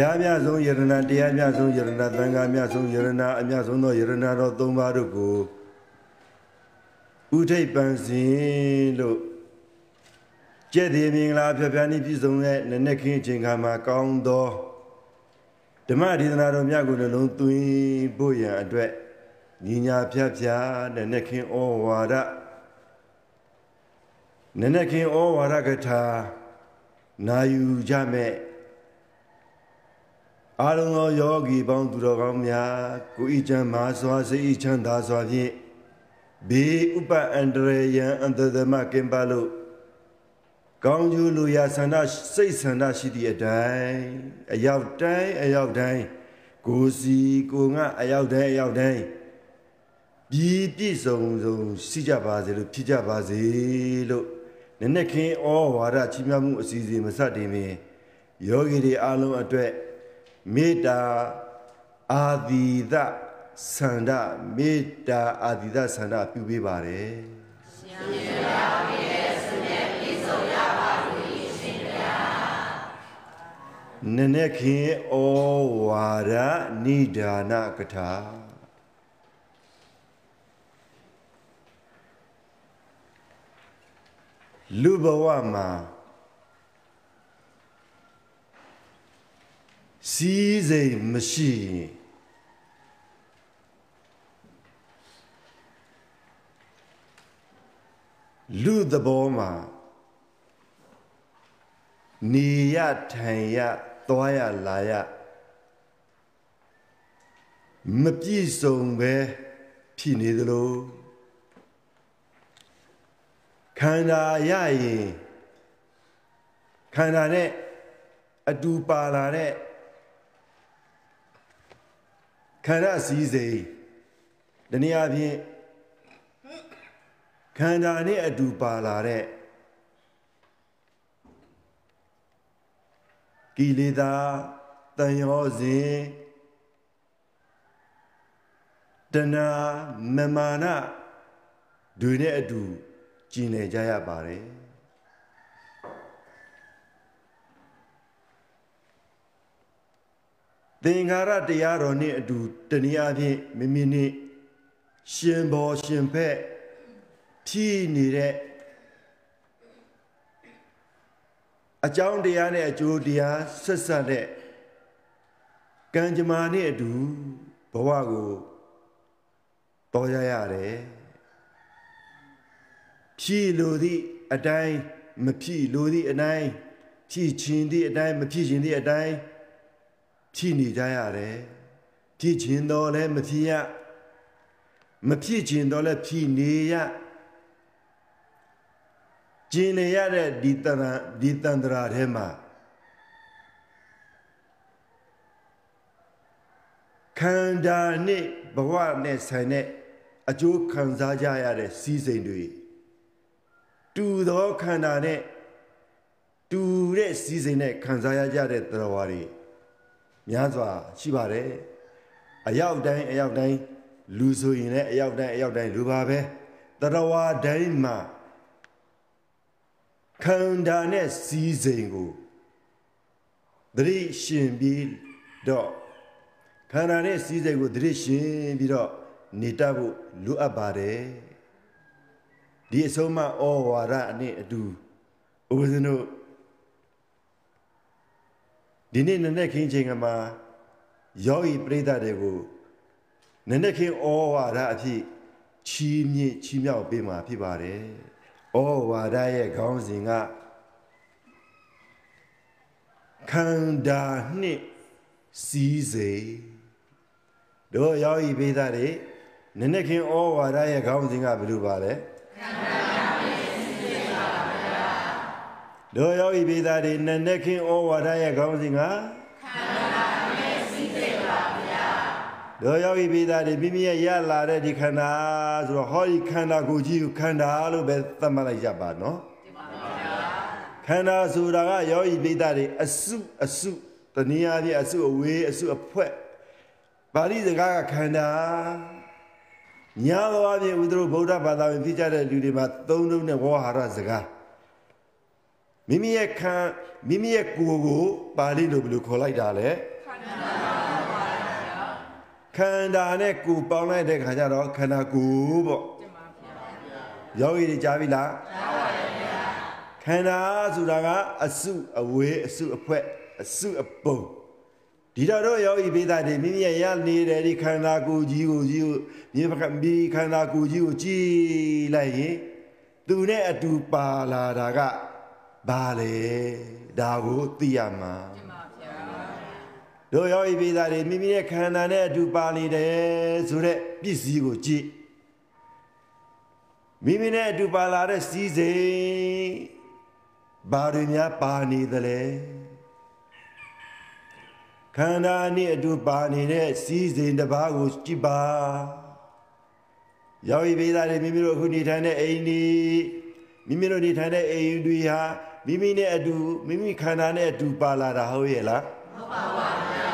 ရားမြတ်ဆုံးယရဏတရားမြတ်ဆုံးယရဏသံဃာမြတ်ဆုံးယရဏအမြတ်ဆုံးသောယရဏတော်၃ပါးတို့ကိုဥထိပ်ပန်စင်လို့ကျက်သေးမင်္ဂလာဖျက်ဖျားနည်းပြည့်စုံတဲ့နနက်ခင်းအချိန်ခါမှာကောင်းသောဓမ္မဒေသနာတော်မြတ်ကိုလည်းလုံးသွင်းဖို့ရန်အတွက်ညီညာဖျက်ဖျားနနက်ခင်းဩဝါဒနနက်ခင်းဩဝါဒကထာနာယူကြမဲ့ အာလုံသောယောဂီပေါင်းသူတော်ကောင်းများကိုဤချမ်းမာစွာစိတ်ချမ်းသာစွာဖြင့်ဘေးဥပအန္တရယံအန္တသမကင်ပါလို့ကောင်းကျိုးလူရဆန္ဒစိတ်ဆန္ဒရှိသည့်အတိုင်းအရောက်တိုင်းအရောက်တိုင်းကိုစီကိုငါအရောက်တိုင်းအရောက်တိုင်းပြီးပြည့်စုံစုံရှိကြပါစေလို့ဖြစ်ကြပါစေလို့နည်းနည်းခင်းဩဝါဒချီးမြှောက်မှုအစီအစဉ်မစတင်မီယောဂီတွေအားလုံးအတွက် မေတ္တာအာဒီသဆန္ဒမေတ္တာအာဒီသဆန္ဒပြုပေးပါတယ်ရှင်ဗျာရဲ့စနေပြည့်စုံရပါလို့ရှင်ဗျာနနခင်ဩဝါဒနိဒာနကထာလူဘဝမှာ စီးစိမ်မရှိရင်လူသဘောမှာနေရထိုင်ရသွားရလာရမပြည့်စုံပဲဖြစ်နေသလိုခန္ဓာရရင်ခန္ဓာနဲ့အတူပါလာတဲ့ ခန္ဓာစည်းစိမ်တနည်းအားဖြင့်ခန္ဓာနဲ့အတူပါလာတဲ့ကိလေသာတန်ရောစဉ်တဏမမာနတွေနဲ့အတူကျင်လည်ကြရပါတယ် သင်္ခါရတရားတော်နှင့်အတူတနည်းအားဖြင့်မိမိနှင့်ရှင်ဘောရှင်ဖက်ဖြည့်နေတဲ့အကြောင်းတရားနဲ့အကျိုးတရားဆက်ဆက်တဲ့ကံကြမ္မာနဲ့အတူဘဝကိုတော်ရရတယ်ဖြည့်လို့သည့်အတိုင်းမဖြည့်လို့သည့်အတိုင်းဖြည့်ခြင်းသည့်အတိုင်းမဖြည့်ခြင်းသည့်အတိုင်း ဖြည့်နေကြရတယ်ဖြည့်ခြင်းတော့လည်းမဖြည့်ရမဖြည့်ခြင်းတော့လည်းဖြည့်နေရကျင်နေရတဲ့ဒီတန်ဒီတန်တရာထဲမှာခန္ဓာနဲ့ဘဝနဲ့ဆိုင်တဲ့အကျိုးခံစားကြရတဲ့စီးစိမ်တွေတူသောခန္ဓာနဲ့တူတဲ့စီစဉ်နဲ့ခံစားရကြတဲ့တရားဝါတွေ များစွာရှိပါတယ်အရောက်တိုင်းအရောက်တိုင်းလူဆိုရင်လည်းအရောက်တိုင်းအရောက်တိုင်းလူပါပဲတရားဝါတိုင်းမှာခန္ဓာနဲ့စီစဉ်ကိုသတိရှင်ပြီးတော့ခန္ဓာနဲ့စီစဉ်ကိုသတိရှင်ပြီးတော့နေတတ်ဖို့လိုအပ်ပါတယ်ဒီအဆုံးမဩဝါဒအနဲ့အတူဥပဇင်းတို့ ဒီနေ့နနေ့ခင်းချိန်ကမှာယောဂီပရိသတ်တွေကိုနနေ့ခင်းဩဝါဒအဖြစ်ချီးမြှင့်ချီးမြှောက်ပေးမှာဖြစ်ပါတယ်ဩဝါဒရဲ့ခေါင်းစဉ်ကခန္ဓာနှင့်စီးစိမ်တို့ယောဂီပရိသတ်တွေနနေ့ခင်းဩဝါဒရဲ့ခေါင်းစဉ်ကဘယ်လိုပါလဲခန္ဓာ တို့ယောဂီပိသားတွေနနက်ခင်းဩဝါဒရဲ့ခေါင်းစဉ်ကခန္ဓာနဲ့စီးစိမ်ပါဗျာတို့ယောဂီပိသားတွေမိမိရဲ့ရလာတဲ့ဒီခန္ဓာဆိုတော့ဟောဒီခန္ဓာကိုကြီးကိုခန္ဓာလို့ပဲသတ်မှတ်လိုက်ကြပါနော်ခန္ဓာဆိုတာကယောဂီပိသားတွေအစုအစုတနည်းအားဖြင့်အစုအဝေးအစုအဖွဲ့ပါဠိစကားကခန္ဓာညာသောအပြင်ဥဒ္ဓဗုဒ္ဓဘာသာဝင်ဖြစ်ကြတဲ့လူတွေမှာသုံးလုံးနဲ့ဝေါဟာရစကား မိမိရဲ့ခံမိမိရဲ့ကိုယ်ကိုပါဠိလိုဘယ်လိုခေါ်လိုက်တာလဲခန္ဓာပါဗျာခန္ဓာနဲ့ကိုယ်ပေါင်းလိုက်တဲ့ခါကျတော့ခန္ဓာကိုယ်ပေါ့တင်ပါဗျာယောဂီတွေကြားပြီလားကြားပါဗျာခန္ဓာဆိုတာကအစုအဝေးအစုအဖွဲ့အစုအပုံဒီတော့တော့ယောဂီပိသတွေမိမိရဲ့ရနေတဲ့ဒီခန္ဓာကိုယ်ကြီးကိုကြီးကိုမြေပကမိခန္ဓာကိုယ်ကြီးကိုကြည်လိုက်ရင်သူနဲ့အတူပါလာတာက ဘာလဲဒါကိုသိရမှာတင်ပါဗျာတို့ယောဂီပိသားတွေမိမိရဲ့ခန္ဓာနဲ့အတူပါနေတယ်ဆိုတဲ့ပစ္စည်းကိုကြည့်မိမိနဲ့အတူပါလာတဲ့စီးစိမ်ဘာတွေများပါနေသလဲခန္ဓာနဲ့အတူပါနေတဲ့စီးစိမ်တစ်ပါးကိုကြည့်ပါယောဂီပိသားတွေမိမိတို့အခုနေထိုင်တဲ့အိမ်ဒီမိမိတို့နေထိုင်တဲ့အိမ်တွေဟာ မိမိနဲ့အတူမိမိခန္ဓာနဲ့အတူပါလာတာဟုတ်ရဲ့လားမှန်ပါပါဗျာ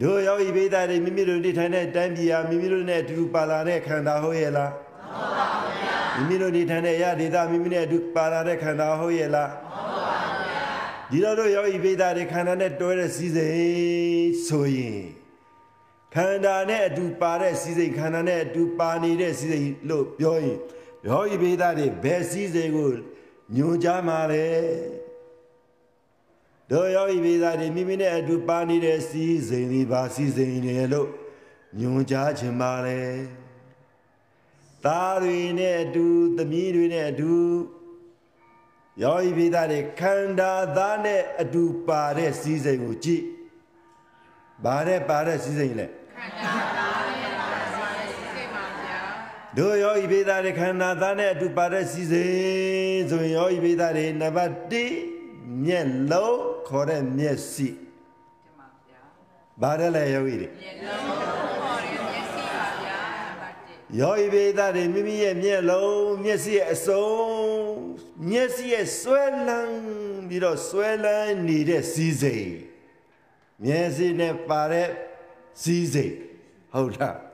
တို့ယောဂီပိသားတွေမိမိတို့နေထိုင်တဲ့တိုင်းပြည်ဟာမိမိတို့နဲ့အတူပါလာတဲ့ခန္ဓာဟုတ်ရဲ့လားမှန်ပါပါဗျာမိမိတို့နေထိုင်တဲ့ရဒေသမိမိနဲ့အတူပါလာတဲ့ခန္ဓာဟုတ်ရဲ့လားမှန်ပါပါဗျာဒီတော့တို့ယောဂီပိသားတွေခန္ဓာနဲ့တွဲတဲ့စည်းစိမ်ဆိုရင်ခန္ဓာနဲ့အတူပါတဲ့စည်းစိမ်ခန္ဓာနဲ့အတူပါနေတဲ့စည်းစိမ်လို့ပြောရင်ယောဂီပိသားတွေဘယ်စည်းစိမ်ကို ညွန်ကြားမှာလေတို့ယောဂီပိသားတွေမိမိနဲ့အတူပါနေတဲ့စီးစိမ်ဒီပါစီးစိမ်နေလို့ညွန်ကြားခြင်းပါလေသားတွေနဲ့အတူသမီးတွေနဲ့အတူယောဂီပိသားတွေခန္ဓာသားနဲ့အတူပါတဲ့စီးစိမ်ကိုကြည့်ပါတဲ့ပါတဲ့စီးစိမ်လေခန္ဓာသားနဲ့ပါတဲ့စီးစိမ်ပါဗျာ တို့ယောဂီပိသားတွေခန္ဓာသားနဲ့အတူပါတဲ့စီးစိမ်ဆိုရင်ယောဂီပိသားတွေနံပါတ်1မျက်လုံးခေါ်တဲ့မျက်စိတင်ပါဗျာဘာတဲ့လဲယောဂီတွေမျက်လုံးခေါ်တဲ့မျက်စိပါဗျာနံပါတ်1ယောဂီပိသားတွေမိမိရဲ့မျက်လုံးမျက်စိရဲ့အစုံမျက်စိရဲ့ဆွဲလန်းပြီးတော့ဆွဲလန်းနေတဲ့စီးစိမ်မျက်စိနဲ့ပါတဲ့စီးစိမ်ဟုတ်လားတင်ပါဗျာ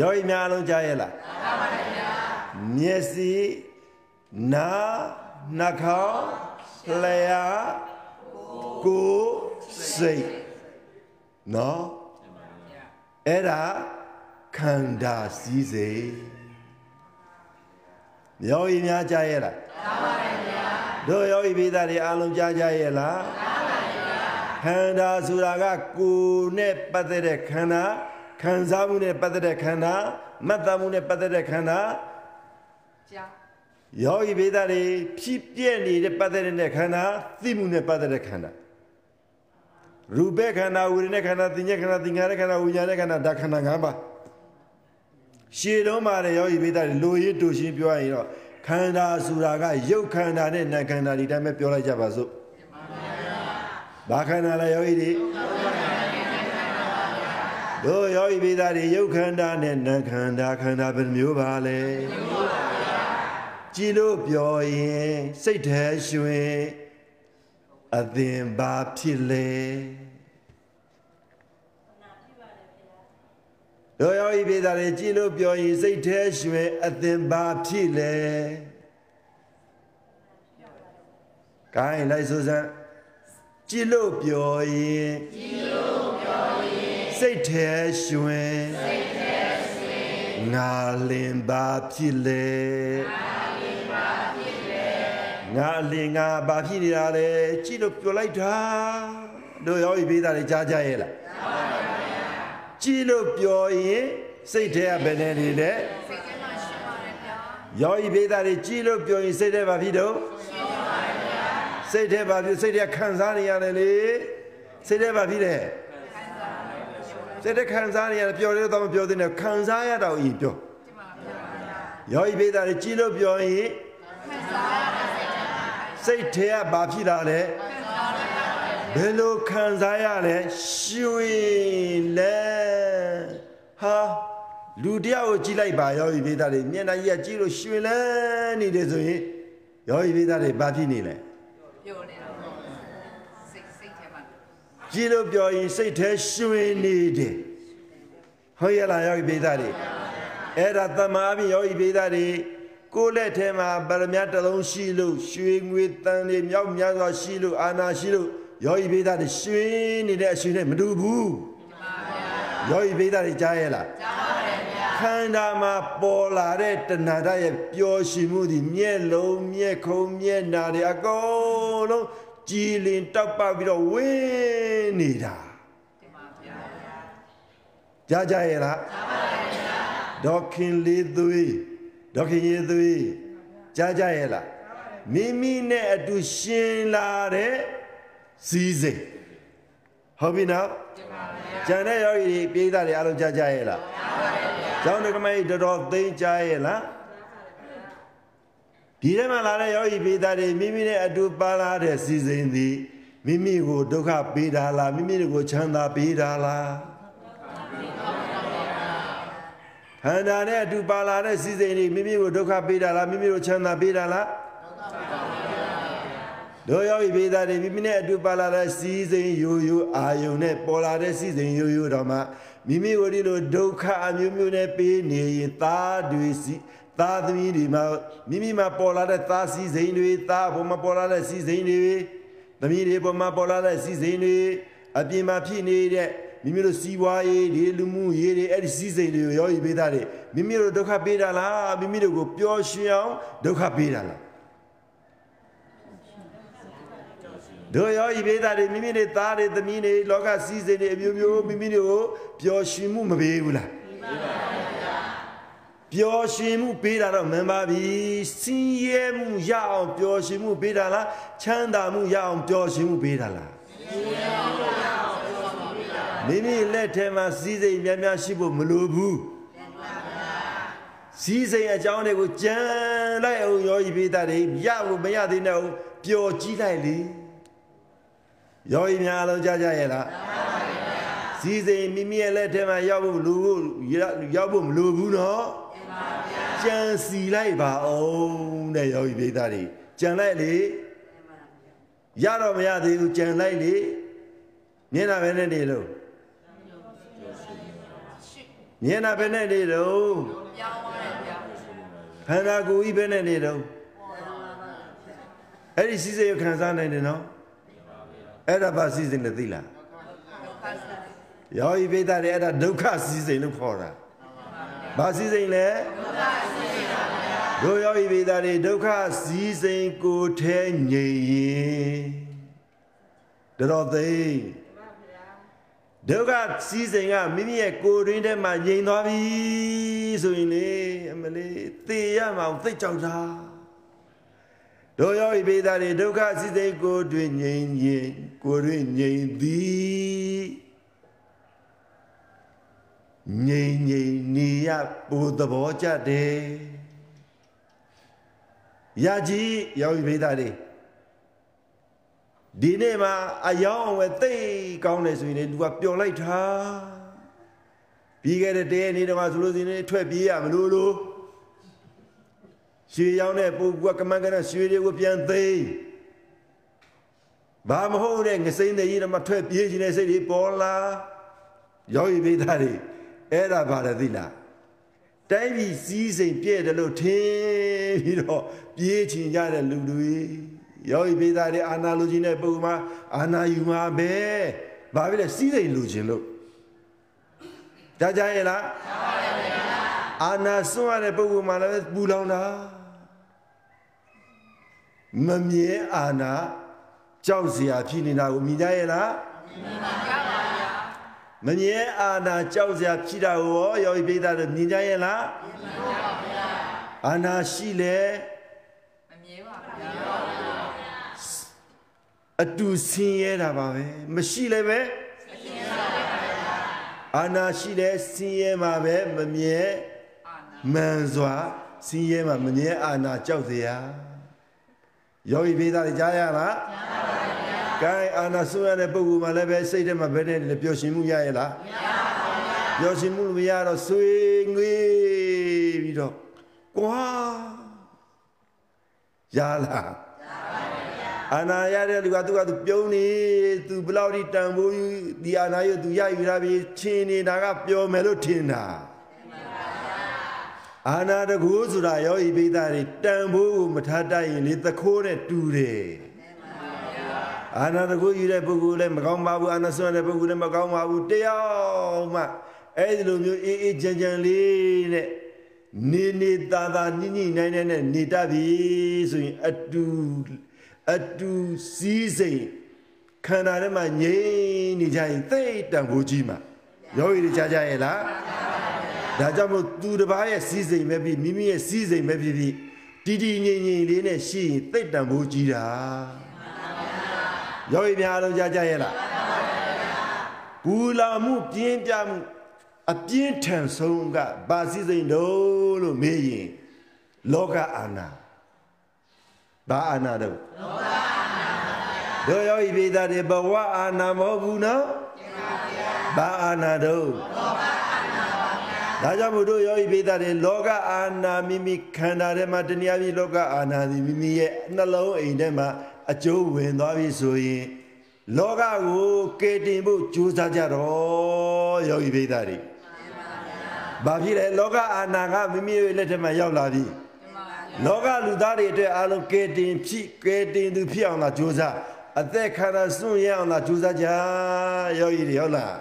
ယောဂီများလုံးကြားရဲ့လားကြားပါဗျာမျက်စိနာနှာခေါင်းလျှာကိုယ်စိတ်နော်အဲ့ဒါခန္ဓာစည်းစိမ်ယောဂီများကြားရဲ့လားကြားပါဗျာတို့ယောဂီပိသားတွေအားလုံးကြားကြရဲ့လားကြားပါဗျာခန္ဓာဆိုတာကကိုယ်နဲ့ပတ်သက်တဲ့ခန္ဓာ ခံစားမှုနဲ့ပတ်သက်တဲ့ခန္ဓာမှတ်သားမှုနဲ့ပတ်သက်တဲ့ခန္ဓာကြားယောဂီဘေဒတွေဖြစ်ပြည့်နေတဲ့ပတ်သက်တဲ့ခန္ဓာသိမှုနဲ့ပတ်သက်တဲ့ခန္ဓာရူပခန္ဓာဝိညာဉ်ခန္ဓာသင်္ညခန္ဓာသင်္ခါရခန္ဓာဝိညာဉ်ခန္ဓာဒါခန္ဓာ၅ပါးရှေ့တော့မှာလည်းယောဂီဘေဒတွေလိုရည်တူရှင်းပြောရရင်တော့ခန္ဓာဆိုတာကရုပ်ခန္ဓာနဲ့နာခန္ဓာဒီတိုင်းပဲပြောလိုက်ကြပါစို့ဘာခန္ဓာလဲယောဂီတွေ တို့ယောဂီပိသားတွေရုပ်ခန္ဓာနဲ့နာခန္ဓာခန္ဓာဘယ်မျိုးပါလဲကြကြည်လို့ပြောရင်စိတ်ထဲရွှင်အသင်ပါဖြစ်လေတို့ယောဂီပြည်သားတွေကြည်လို့ပြောရင်စိတ်ထဲရွှင်အသင်ပါဖြစ်လေကိုင်းလိုက်ဆိုစမ်းကြည်လို့ပြောရင်ကြည်လို့ပြောရင် စိတ်ထဲရွှင်စိတ်ထဲရွှင်ငါလင်ပါဖြစ်လေငါလင်ပါဖြစ်လေငါလင်ငါပါဖြစ်နေတာလေကြည်လို့ပြောလိုက်တာတို့ရောဤပေးတာတွေကြားကြရဲ့လားကြားပါဗျာကြည်လို့ပြောရင်စိတ်ထဲကဘယ်နဲ့နေလဲစိတ်ထဲမှာရှိပါတယ်ဗျာရောဤပေးတာတွေကြည်လို့ပြောရင်စိတ်ထဲပါဖြစ်တော့စိတ်ထဲပါပြီစိတ်ထဲခံစားနေရတယ်လေစိတ်ထဲပါပြီလေ စိတ်ထဲခံစားနေရတယ်ပျော်တယ်တော့မပြောသေးနဲ့ခံစားရတော့ဤပြောရောဤပေးတာလေကြည်လို့ပြောရင်စိတ်ထဲကဘာဖြစ်လာလဲဘယ်လိုခံစားရလဲရွှင်လဲဟာလူတယောက်ကိုကြည့်လိုက်ပါရောဤပေးတာလေမျက်နှာကြီးကကြည့်လို့ရွှင်လဲနေတယ်ဆိုရင်ရောဤပေးတာလေဘာဖြစ်နေလဲပြောနေတာစိတ်စိတ်ထဲမှာ ကြည်လို့ပြောရင်စိတ်ထဲရွှင်နေတယ်ဟုတ်ရလားယောဂီပိသတွေအဲ့ဒါတမာပြီးယောဂီပိသတွေကိုယ်လက်ထဲမှာဗရမ ्या တစ်လုံးရှိလို့ရွှေငွေတန်တွေမြောက်များစွာရှိလို့အာနာရှိလို့ယောဂီပိသတွေရွှင်နေတဲ့အရွှင်နဲ့မတူဘူးယောဂီပိသတွေကြားရဲ့လားကြားပါတယ်ဗျာခန္ဓာမှာပေါ်လာတဲ့တဏှာဓာတ်ရဲ့ပျော်ရွှင်မှုဒီမျက်လုံးမျက်ခုံးမျက်နာတွေအကုန်လုံး ကြည်လင်တောက်ပပြီးတော့ဝင်းနေတာကြားကြရဲ့လားကြားပါပါဗျာဒေါခင်လေးသွေးဒေါခင်ရေးသွေးကြားကြရဲ့လားမိမိနဲ့အတူရှင်လာတဲ့စည်းစိမ်ဟုတ်ပြီနော်ကျန်တဲ့ယောဂီတွေပြိဿတွေအားလုံးကြားကြရဲ့လားကြားပါပါဗျာကျောင်းတက္ကမကြီးတော်တော်သိကြားရဲ့လား ဒီထဲမှာလာတဲ့ယောဂီပိသားတွေမိမိနဲ့အတူပါလာတဲ့စီစဉ်သည်မိမိကိုဒုက္ခပေးတာလားမိမိကိုချမ်းသာပေးတာလားခန္ဓာနဲ့အတူပါလာတဲ့စီစဉ်တွေမိမိကိုဒုက္ခပေးတာလားမိမိကိုချမ်းသာပေးတာလားတို့ယောဂီပိသားတွေမိမိနဲ့အတူပါလာတဲ့စီစဉ်ယိုယိုအာယုံနဲ့ပေါ်လာတဲ့စီစဉ်ယိုယိုတော့မှမိမိကိုဒီလိုဒုက္ခအမျိုးမျိုးနဲ့ပေးနေရင်သားတွေစီ သားသမီးတွေမှာမိမိမှာပေါ်လာတဲ့သားစည်းစိမ်တွေသားပေါ်မှာပေါ်လာတဲ့စည်းစိမ်တွေသမီးတွေပေါ်မှာပေါ်လာတဲ့စည်းစိမ်တွေအပြင်မှာဖြစ်နေတဲ့မိမိတို့စီးပွားရေးတွေလူမှုရေးတွေအဲ့ဒီစည်းစိမ်တွေကိုရောဤပေးတာတွေမိမိတို့ဒုက္ခပေးတာလားမိမိတို့ကိုပျော်ရွှင်အောင်ဒုက္ခပေးတာလားတို့ရောဤပေးတာတွေမိမိတွေသားတွေသမီးတွေလောကစည်းစိမ်တွေအမျိုးမျိုးမိမိတို့ကိုပျော်ရွှင်မှုမပေးဘူးလားပေးပါပါ ပျော်ရွှင်မှုပေးတာတော့မှန်ပါပြီစင်းရဲမှုရအောင်ပျော်ရွှင်မှုပေးတာလားချမ်းသာမှုရအောင်ပျော်ရွှင်မှုပေးတာလားမိမိလက်ထဲမှာစည်းစိမ်များများရှိဖို့မလိုဘူးစည်းစိမ်အကြောင်းတွေကိုကြံလိုက်အောင်ရောဤပေးတာတွေရလို့မရသေးနဲ့ပျော်ကြည့်လိုက်လေရောဤများလုံးကြကြရဲ့လားစည်းစိမ်မိမိရဲ့လက်ထဲမှာရောက်ဖို့လူရောက်ဖို့မလိုဘူးနော် ကြံစီလိုက်ပါအောင်တဲ့ယောဂီပိသားတွေကြံလိုက်လေရတော့မရသေးဘူးကြံလိုက်လေမျက်နှာပဲနဲ့နေလို့မျက်နှာပဲနဲ့နေတော့ပြောင်းပါတယ်ဗျာခန္ဓာကိုယ်ကြီးပဲနဲ့နေတော့အဲ့ဒီစီစဉ်ရခံစားနိုင်တယ်နော်အဲ့ဒါဘာစီစဉ်လဲသိလားယောဂီပိသားတွေအဲ့ဒါဒုက္ခစီစဉ်လို့ခေါ်တာ ဘာစည်းစိမ်လဲဒုက္ခစည်းစိမ်ပါဗျာတို့ယောဂီပိသားတွေဒုက္ခစည်းစိမ်ကိုထဲငြိမ်ရင်တော်သိဒုက္ခစည်းစိမ်ကမိမိရဲ့ကိုယ်တွင်းထဲမှာငြိမ်သွားပြီဆိုရင်လေအမလေးသေရမအောင်သိကြောက်တာတို့ယောဂီပိသားတွေဒုက္ခစည်းစိမ်ကိုတွင်ငြိမ်ရင်ကိုယ်တွင်ငြိမ်သည် ငြိမ်ငြိမ်နေရပူသဘောကြတယ်ရကြီးရောက်ပြီမိသားတွေဒီနေ့မှာအယောင်းအဝယ်သိကောင်းတယ်ဆိုရင်လူကပျော်လိုက်တာပြီးခဲ့တဲ့တည်းနေ့တော့ဆိုလို့စီနေထွက်ပြေးရမလို့လို့ရွှေရောင်းတဲ့ပုဂ္ဂိုလ်ကကမန်းကနရွှေတွေကိုပြန်သိမ်းဘာမဟုတ်တဲ့ငစိမ့်တဲ့ကြီးတော့မထွက်ပြေးခြင်းတဲ့စိတ်တွေပေါ်လာယောဂီပိသားတွေ အဲ့ဒါဘာလဲသိလားတိုင်းပြည်စည်းစိမ်ပြည့်တယ်လို့ထင်ပြီးတော့ပြေးချင်ကြတဲ့လူတွေယောဂီပိသားတွေအာနာလူကြီးနဲ့ပုံမှာအာနာယူမှာပဲဘာဖြစ်လဲစည်းစိမ်လူချင်းလို့ကြားကြရဲ့လားကြားပါရဲ့ဗျာအာနာစွန့်ရတဲ့ပုဂ္ဂိုလ်မှလည်းပူလောင်တာမမြဲအာနာကြောက်စရာဖြစ်နေတာကိုမြင်ကြရဲ့လားမြင်ပါပါဗျာ မမြဲအာနာကြောက်စရာဖြစ်တာကိုရောယောဂီပိသားတို့မြင်ကြရဲ့လားမြင်ပါပါဗျာအာနာရှိလေမမြဲပါဗျာအတူဆင်းရဲတာပါပဲမရှိလည်းပဲအာနာရှိတဲ့ဆင်းရဲမှာပဲမမြဲမှန်စွာဆင်းရဲမှာမမြဲအာနာကြောက်စရာယောဂီပေးသားတွေကြားရလားကြားပါ ပါဗျာ။ကဲအာနာဆွရတဲ့ပုဂ္ဂိုလ်မှလည်းပဲစိတ်ထဲမှာဘယ်နဲ့လဲပျော်ရွှင်မှုရရဲ့လားမရပါဘူးဗျာ။ပျော်ရွှင်မှုမရတော့ဆွေငွေပြီးတော့ကွာရလားအာနာရတဲ့လူကသူကသူပြုံးနေသူဘလောက်ဒီတန်ဖိုးယူဒီအာနာရသူရယူတာပြီချင်းနေတာကပျော်မယ်လို့ထင်တာအာနာတကူဆိုတာယောဤပိသားတွေတန်ဖိုးကိုမထားတတ်ရင်လေသခိုးနဲ့တူတယ် အာနာတကူယူတဲ့ပုဂ္ဂိုလ်လည်းမကောင်းပါဘူးအာနာဆွမ်းတဲ့ပုဂ္ဂိုလ်လည်းမကောင်းပါဘူးတယောက်မှအဲ့ဒီလိုမျိုးအေးအေးချမ်းချမ်းလေးနဲ့နေနေသာသာညှိညှိနိုင်နိုင်နဲ့နေတတ်ပြီဆိုရင်အတူအတူစည်းစိမ်ခန္ဓာထဲမှာငြိမ်နေကြရင်သိတံဖို့ကြီးမှာယောဂီတွေကြားကြရဲ့လားဒါကြောင့်မို့သူတစ်ပါးရဲ့စည်းစိမ်ပဲပြီးမိမိရဲ့စည်းစိမ်ပဲဖြစ်ဖြစ်တည်တည်ငြိမ်ငြိမ်လေးနဲ့ရှိရင်သိတံဖို့ကြီးတာ ယောဂီများအားလုံးကြားကြရဲ့လားဘူလာမှုပြင်းပြမှုအပြင်းထန်ဆုံးကဘာစည်းစိမ်တော့လို့မေးရင်လောကအာနာဘာအာနာတော့လောဘအာနာပါဗျာတို့ယောဤပိသားတွေဘဝအာနာမဟုတ်ဘူးနော်ဘာအာနာတော့လောဘအာနာပါဗျာဒါကြောင့်မို့တို့ယောဤပိသားတွေလောကအာနာမိမိခန္ဓာထဲမှာတဏှာပြီးလောကအာနာသည်မိမိရဲ့နှလုံးအိမ်ထဲမှာ အကျိုးဝင်သွားပြီဆိုရင်လောကကိုကယ်တင်ဖို့ကြိုးစားကြတော့ယောဤပိသားတွေဘာဖြစ်လဲလောကအာနာကမိမိရဲ့လက်ထက်မှာရောက်လာပြီလောကလူသားတွေအတွက်အလုံးကဲတင်ဖြစ်ကဲတင်သူဖြစ်အောင်လားကြိုးစားအသက်ခန္ဓာစွန့်ရအောင်လားကြိုးစားကြယောဂီတွေဟုတ်လား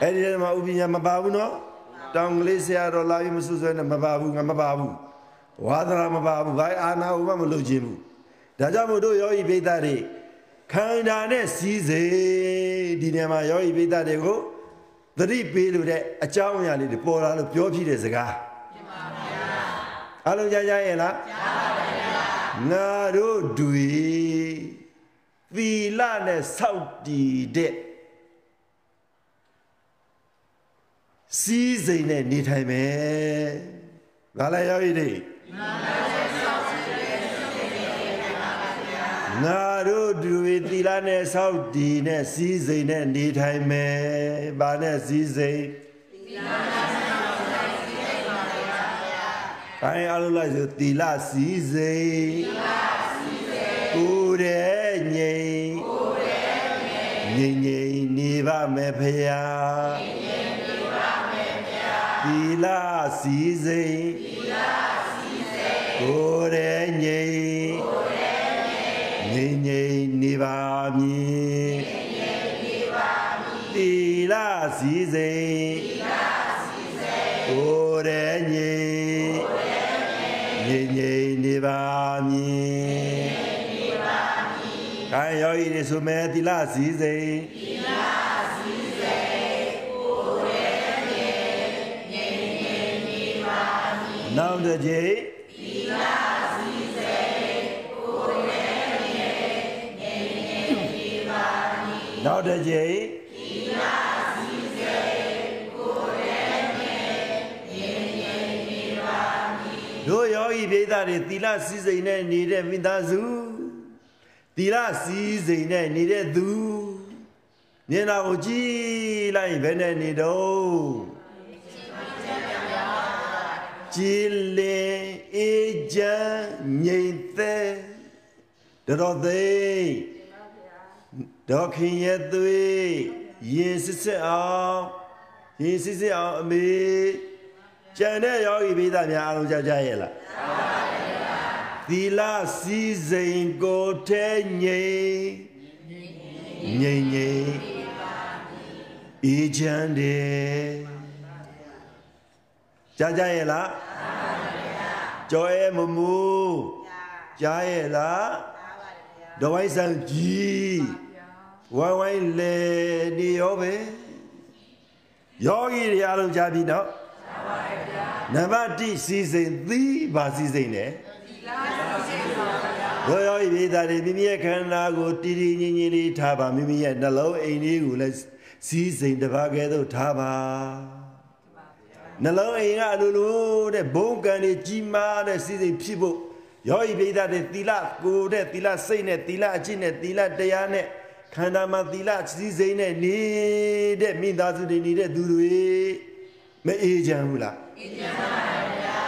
အဲ့ဒီမှာဥပညာမပါဘူးနော်တောင်ကလေးဆရာတော်လာပြီးမဆွဆွဲနဲ့မပါဘူးငါမပါဘူးဝါသနာမပါဘူးဘာအာနာဥပမလုပ်ခြင်းဘူး ဒါကြောင့်မို့တို့ယောဂီပိဋကတွေခန္ဓာနဲ့စီးစေဒီနေရာမှာယောဂီပိဋကတွေကိုသတိပေးလို့တဲ့အကြောင်းအရာလေးတွေပေါ်လာလို့ပြောပြတဲ့စကားအလုံးကြားကြရဲ့လားကြားပါပါဗျာငါတို့တွေသီလနဲ့စောင့်တည်တဲ့စီးစိမ်နဲ့နေထိုင်မယ်ငါလည်းရောက်ရည်တွေငါလည်းစောင့်တည်တဲ့စီးစိမ်နဲ့နေထိုင်ပါဗျာ ငါတို့တွေသီလနဲ့စောင့်တည်နဲ့စီးစိမ်နဲ့နေထိုင်မယ်ဘာနဲ့စီးစိမ်သီလနဲ့ခိုင်းအလုံးလိုက်ဆိုတီလာစီစိတီလာစီစိကိုယ်တဲ့ငြိမ်ကိုယ်တဲ့ငြိမ်ငြိမ်ငြိမ်နေပါမယ်ဖရာငြိမ်ငြိမ်နေပါမယ်ဖရာတီလာစီစိတီလာစီစိကိုယ် မည်ငြိမ်ငြိမ်နေပါမည်တီလာစီစိတီလာစီစိကိုယ်တဲ့ငြိမ်ငြိမ်ငြိမ်နေပါမည်နေပါမည်။ခိုင်ယောဤရဆိုမဲ့သီလစည်းစိမ်သီလစည်းစိမ်ကိုယ်ရဲ့ငြိမ်ငြိမ်ငြိမ်နေပါမည်။နောက်တစ်ချိန် နောက်တစ်ချိန်သီလစည်းစိမ်ကိုယ်ရဲ့ငြိမ်ငြိမ်ငြိမ်နေပါမည်။တို့ယောဂီပိဋကတွေသီလစည်းစိမ်နဲ့နေတဲ့မိသားစုသီလစည်းစိမ်နဲ့နေတဲ့သူမျက်နှာကိုကြည့်လိုက်ဘယ်နဲ့နေတော့ကြည်လင်အေးချမ်းငြိမ်သက်တော်သိ ဒေါခင်ရဲ့သွေးရင်စစ်စစ်အောင်ရင်စစ်စစ်အောင်အမေကျန်တဲ့ယောဂီပိသားများအားလုံးကြားကြရဲ့လားသီလစီစိန်ကိုထဲငြိမ်ငြိမ်ငြိမ်အေးချမ်းတယ်ကြားကြရဲ့လားကြောရဲမမူကြားရဲ့လားဒဝိုင်းဆန်ကြီး ဝိုင်းဝိုင်းလေနေရောပဲယောဂီတွေအားလုံးကြားပြီနော်နံပါတ်1စီစိန်သီးပါစီစိန်တယ်ရောရောဤမိသားတွေမိမိရဲ့ခန္ဓာကိုတည်တည်ငြိမ်ငြိမ်လေးထားပါမိမိရဲ့နှလုံးအိမ်လေးကိုလည်းစီစိန်တစ်ပါးကဲသို့ထားပါနှလုံးအိမ်ကအလိုလိုတဲ့ဘုံကံတွေကြီးမားတဲ့စီစိန်ဖြစ်ဖို့ရောဤမိသားတွေသီလကိုတဲ့သီလစိတ်နဲ့သီလအကျင့်နဲ့သီလတရားနဲ့ ခန္ဓာမှာသီလစီစိန်နဲ့နေတဲ့မိသားစုတွေနေတဲ့သူတွေမအေးချမ်းဘူးလားအေးချမ်းပါဗျာ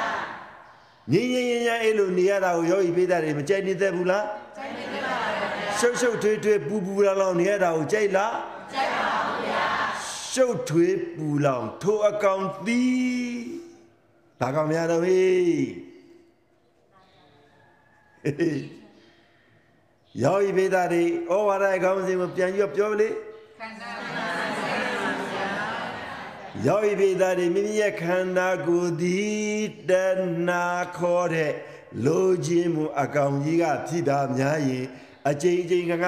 ငြိမ်ငြိမ်ရရအဲ့လိုနေရတာကိုယောဂီပိသားတွေမကြိုက်နေသက်ဘူးလားကြိုက်နေသက်ပါဗျာရှုပ်ရှုပ်ထွေးထွေးပူပူလောင်လောင်နေရတာကိုကြိုက်လားကြိုက်ပါဗျာရှုပ်ထွေးပူလောင်ထိုအကောင်သီးဒါကောင်များတော့ဟေး ယောဂီပိသားတွေဩဝါဒအကောင်းစဉ်ကိုပြန်ပြီးပြောလေခန္ဓာယောဂီပိသားတွေမိမိရဲ့ခန္ဓာကိုယ်သည်တဏှာခေါ်တဲ့လိုခြင်းမူအကောင်ကြီးကဖြစ်တာများရင်အကျဉ်းချင်းကက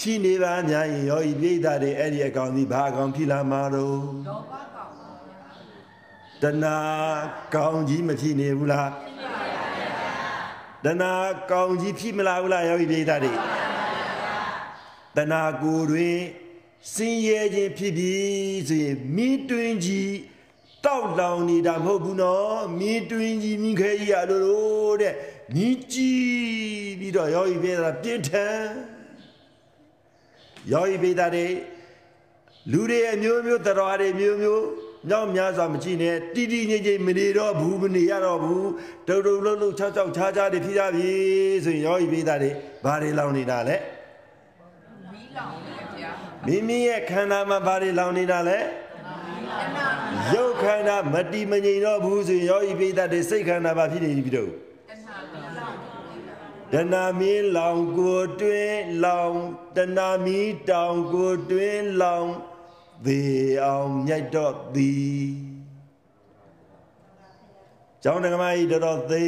ဖြစ်နေပါများရင်ယောဂီပိသားတွေအဲ့ဒီအကောင်ကြီးဘာအကောင်ဖြစ်လာမှာတော့လောဘကောင်ပါဗျာတဏှာကောင်ကြီးမဖြစ်နေဘူးလားဖြစ်ပါပါဗျာ တဏှာကောင်ကြီးဖြစ်မလားဘူးလားယောဂီပိသားတွေတဏှာကိုယ်တွင်စင်ရဲခြင်းဖြစ်ပြီးဆိုရင်မင်းတွင်ကြီးတောက်လောင်နေတာမဟုတ်ဘူးနော်မင်းတွင်ကြီးမိခဲကြီးအလိုလိုတဲ့မြည်ကြည့်ပြီးတော့ယောဂီပြေတာပြင်းထန်ယောဂီပြေတာတွေလူတွေအမျိုးမျိုးတရားတွေမျိုးမျိုး ညောင်းများစွာမကြည့်နဲ့တီတီငိမ့်ငိမ့်မနေတော့ဘူးမနေရတော့ဘူးတုံတုံလှုပ်လှုပ်ချောက်ချောက်ခြားခြားတွေဖြစ်ကြပြီဆိုရင်ယောဂီပြေတာတွေဘာတွေလောင်နေတာလဲမီးလောင်မိမိရဲ့ခန္ဓာမှာဘာတွေလောင်နေတာလဲရုပ်ခန္ဓာမတိမငြိမ်တော့ဘူးဆိုရင်ယောဂီပိသတ်တွေစိတ်ခန္ဓာဘာဖြစ်နေပြီတော့တဏမီလောင်ကိုတွင်လောင်တဏမီတောင်ကိုတွင်လောင် သေအောင်မြိုက်တော့သည်ကျောင်းဓမ္မကြီးတော်တော်သိ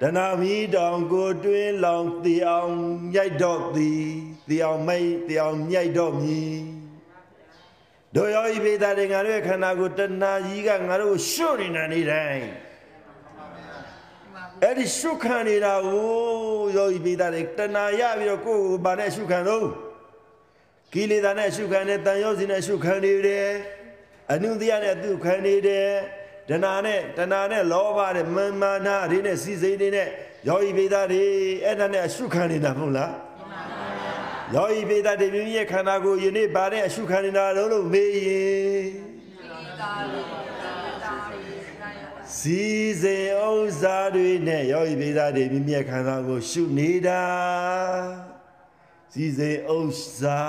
တဏမီတောင်ကိုတွင်လောင်သေအောင်မြိုက်တော့သည်တရားမိတ်တရားမြိုက်တော့မည်တို့ရောဤပေတာတွေငါတို့ရဲ့ခန္ဓာကိုတဏှာကြီးကငါတို့ကိုရှုပ်နေတာနေတိုင်းအဲ့ဒီရှုခံနေတာကိုယောဤပေတာတွေတဏှာရပြီးတော့ကိုယ်ကိုဗာနဲ့ရှုခံတော့ ကိလေသာနဲ့ရှုခံတယ်တန်ရောစီနဲ့ရှုခံနေတယ်အနုတရားနဲ့သူခံနေတယ်တဏှာနဲ့တဏှာနဲ့လောဘနဲ့မာမာနတွေနဲ့စီစိန်တွေနဲ့ယောဤပေတာတွေအဲ့ဒါနဲ့ရှုခံနေတာမဟုတ်လားယောဤပေတတေမိမိရဲ့ခန္ဓာကိုယ်ယနေ့ပါတဲ့အရှုခံနေတာလုံးလို့မေးရင်စီစဉ်ဥစ္စာတွေနဲ့ယောဤပေတတေမိမိရဲ့ခန္ဓာကိုရှုနေတာစီစဉ်ဥစ္စာ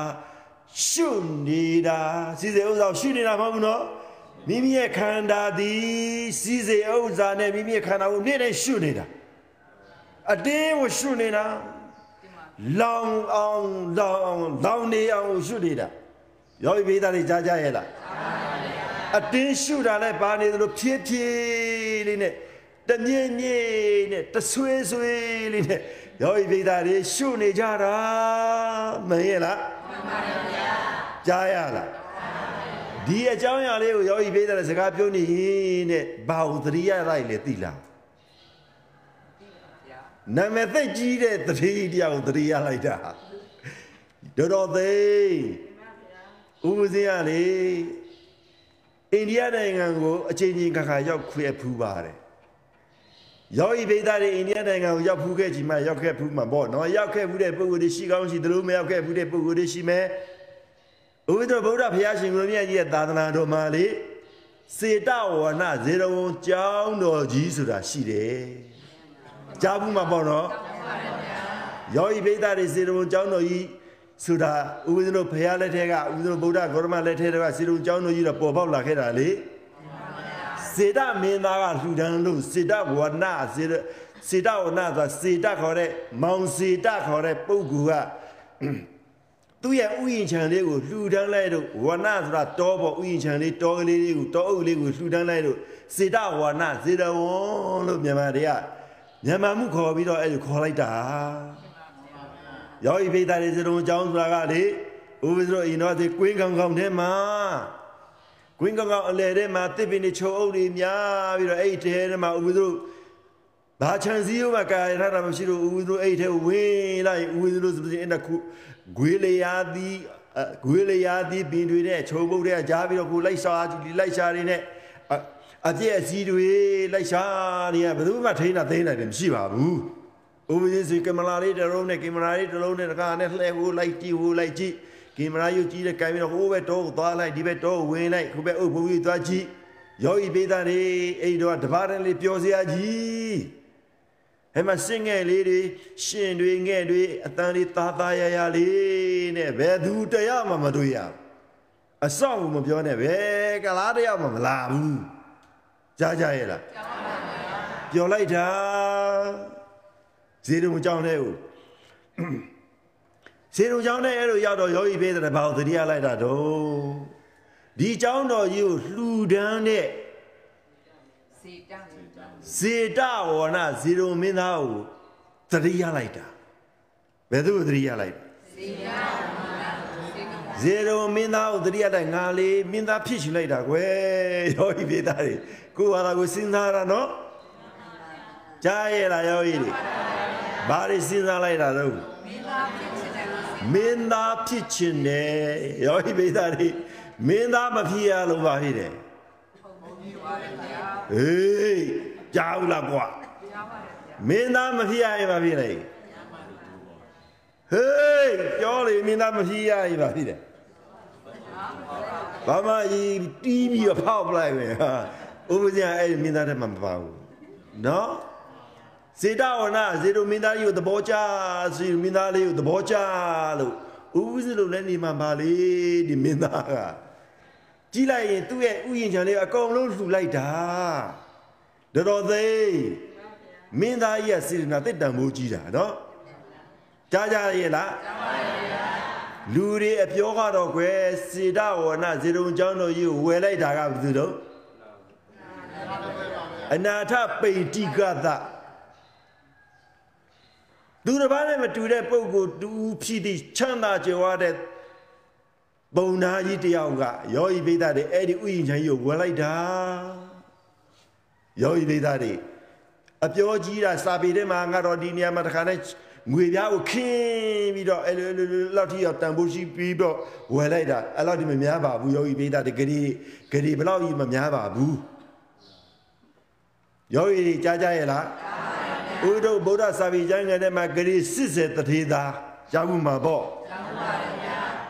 ရှုနေတာစီစဉ်ဥစ္စာရှုနေတာမဟုတ်ဘူးနော်မိမိရဲ့ခန္ဓာသည်စီစဉ်ဥစ္စာနဲ့မိမိရဲ့ခန္ဓာကိုနေ့တိုင်းရှုနေတာအတင်းကိုရှုနေတာလောင်အောင်လောင်အောင်လောင်နေအောင်ရှုနေတာယောဂီပိသားတွေကြားကြရဲ့လားအတင်းရှုတာနဲ့ပါနေသလိုဖြည်းဖြည်းလေးနဲ့တမြင့်မြင့်နဲ့တဆွေးဆွေးလေးနဲ့ ယောဂီပိသားတွေရှုနေကြတာမင်းရဲ့လားမှန်ပါဗျာကြားရလားဒီအကြောင်းအရာလေးကိုယောဂီပိသားတွေစကားပြောနေရင်တဲ့ဘာဝသတိရလိုက်လေသိလားနာမည်သိကြီးတဲ့တတိတရားကိုတတိရလိုက်တာတော်တော်သိဥပဇင်းရလေအိန္ဒိယနိုင်ငံကိုအချိန်ချင်းခါခါရောက်ခွေဖူးပါတယ် ယောဂီဘိသားတွေအိန္ဒိယနိုင်ငံကိုရောက်ဖူးခဲ့ကြမှရောက်ခဲ့ဖူးမှာပေါ့နော်ရောက်ခဲ့ဖူးတဲ့ပုဂ္ဂိုလ်တွေရှိကောင်းရှိသလိုမရောက်ခဲ့ဖူးတဲ့ပုဂ္ဂိုလ်တွေရှိမယ်ဥပဒေဗုဒ္ဓဘုရားရှင်ကိုမြတ်ကြီးရဲ့သာသနာတော်မှာလေစေတဝနဇေရဝံကျောင်းတော်ကြီးဆိုတာရှိတယ်ကြားဘူးမှာပေါ့နော်ယောဂီပိဋကတွေဇေရဝံကျောင်းတော်ကြီးဆိုတာဥပဒေတို့ဖရာလက်ထက်ကဥပဒေတို့ဗုဒ္ဓဂေါရမလက်ထက်ကဇေရဝံကျောင်းတော်ကြီးတော့ပေါ်ပေါက်လာခဲ့တာလေ စေတမင်းသားကလှူဒန်းလို့စေတဝနဇေစေတဝနဆိုတာစေတခေါ်တဲ့မောင်စေတခေါ်တဲ့ပုဂ္ဂိုလ်ကသူ့ရဲ့ဥယျာဉ်ခြံလေးကိုလှူဒန်းလိုက်တော့ဝနဆိုတာတောပေါ်ဥယျာဉ်ခြံလေးတောကလေးလေးကိုတောအုပ်လေးကိုလှူဒန်းလိုက်တော့စေတဝနစေတဝံလို့မြန်မာတွေကမြန်မာမှုခေါ်ပြီးတော့အဲ့လိုခေါ်လိုက်တာယောဂီဖိသားတွေစေတဝံအကြောင်းဆိုတာကလေဥပ္ပဇ္ဇရောအိနောတိကွင်းကောင်ကောင်ထဲမှာ ကွင်းကောင်ကောင်အလဲထဲမှာတစ်ပင်တွေချုံအုပ်တွေများပြီးတော့အဲ့ဒီထဲမှာဥပ္ပဇ္ဇရောဘာချန်စည်းရောမှာကာရထတာမရှိတော့ဥပ္ပဇ္ဇရောအဲ့ဒီထဲဝင်လိုက်ဥပ္ပဇ္ဇရောဆိုရင်အဲ့ဒါခုဂွေလျာသည်ဂွေလျာသည်ပင်တွေနဲ့ခြုံပုတ်တဲ့ကြားပြီးတော့ကိုလိုက်ရှာကြည့်လိုက်ရှာနေနဲ့အပြည့်အစည်းတွေလိုက်ရှာနေရဘယ်သူမှထိန်းတာသိနေတာမရှိပါဘူးဥပဒေစီကင်မရာလေးတစ်လုံးနဲ့ကင်မရာလေးတစ်လုံးနဲ့တကားနဲ့လှည့်ဟိုလိုက်ကြည့်ဟိုလိုက်ကြည့် ကင်မရာယူကြည့်တဲ့ကင်ပြီးတော့ဟိုဘက်တော့သွားလိုက်ဒီဘက်တော့ဝင်လိုက်ခုဘက်အုပ်ဘုံကြီးသွားကြည့်ယောဂီပေးသားတွေအဲ့တော့တပါးတည်းလေးပြောစရာကြီးအဲ့မှာစင်ငယ်လေးတွေရှင်တွေငဲ့တွေအတန်လေးသားသားရရလေးနဲ့ဘယ်သူတရားမှမတွေ့ရအဆောက်မပြောနဲ့ဘယ်ကလားတရားမှမလာဘူးကြားကြရဲ့လားကြားပါပါပြောလိုက်တာဇေရုံကြောင်းတဲ့ဦး ဇေရုံကြောင်းတဲ့အဲ့လိုရောက်တော့ယောဂီပေးတဲ့ဘာကိုသတိရလိုက်တာတော့ဒီကြောင်းတော်ကြီးကိုလှူဒန်းတဲ့စေတဇေတဝရဏဇေရုံမင်းသားကိုသတိရလိုက်တာဘယ်သူကိုသတိရလိုက်ဇေတဇေရုံမင်းသားကိုသတိရတဲ့ငါလေးမင်းသားဖြစ်ရှင်လိုက်တာကွယ်ယောဂီပေးသားတွေကိုဟာလာကိုစဉ်းစားရနော်ကြားရလားယောဂီတွေဘာတွေစဉ်းစားလိုက်တာတော့မင်းသားဖြစ် ခြင်းတယ်ယောဂီပေးသားတွေမင်းသားမဖြစ်ရလို့ပါဖြစ်တယ်ဟေးကြားဘူးလားကွာမင်းသားမဖြစ်ရရင်ဘာဖြစ်လဲဟေးပြောလေမင်းသားမဖြစ်ရရင်ဘာဖြစ်တယ်ဘာမှကြီးတီးပြီးဖောက်ပလိုက်မယ်ဟာဥပဇင်အဲ့မင်းသားတည်းမှမပါဘူးနော် စေတဝနာဇေတုမင်းသားကြီးကိုသဘောကျစီမင်းသားလေးကိုသဘောကျလို့ဥပဇင်လို့လည်းနေမှာပါလေဒီမင်းသားကကြည့်လိုက်ရင်သူ့ရဲ့ဥယျာဉ်ခြံလေးအကုန်လုံးလှူလိုက်တာတော်တော်သေးမင်းသားကြီးကစေတနာတစ်တန်မိုးကြီးတာနော်ကြားကြရဲ့လားကြားပါရဲ့လူတွေအပြောကတော့ကွယ်စေတဝနာဇေတုံကျောင်းတော်ကြီးကိုဝယ်လိုက်တာကဘယ်သူတော့အနာထပိတိကသ သူတစ်ပါးနဲ့မတူတဲ့ပုဂ္ဂိုလ်တူဖြစ်သည့်ချမ်းသာကြွားတဲ့ပုံနာကြီးတယောက်ကယောဂီပိသတွေအဲ့ဒီဥယျာဉ်ချမ်းကြီးကိုဝယ်လိုက်တာယောဂီပိသတွေအပြောကြီးတာစာပေထဲမှာငါတော့ဒီနေရာမှာတခါနဲ့ငွေပြားကိုခင်းပြီးတော့အဲ့လိုလောက်ထိရောက်တန်ဖိုးရှိပြီးတော့ဝယ်လိုက်တာအဲ့လောက်ဒီမများပါဘူးယောဂီပိသတွေဂရီဂရီဘလောက်ကြီးမများပါဘူးယောဂီကြားကြရဲ့လား ဥဒုဗုဒ္ဓစာပေကျမ်းငယ်ထဲမှာဂရီ80တထေသာရောက်မှာပေါ့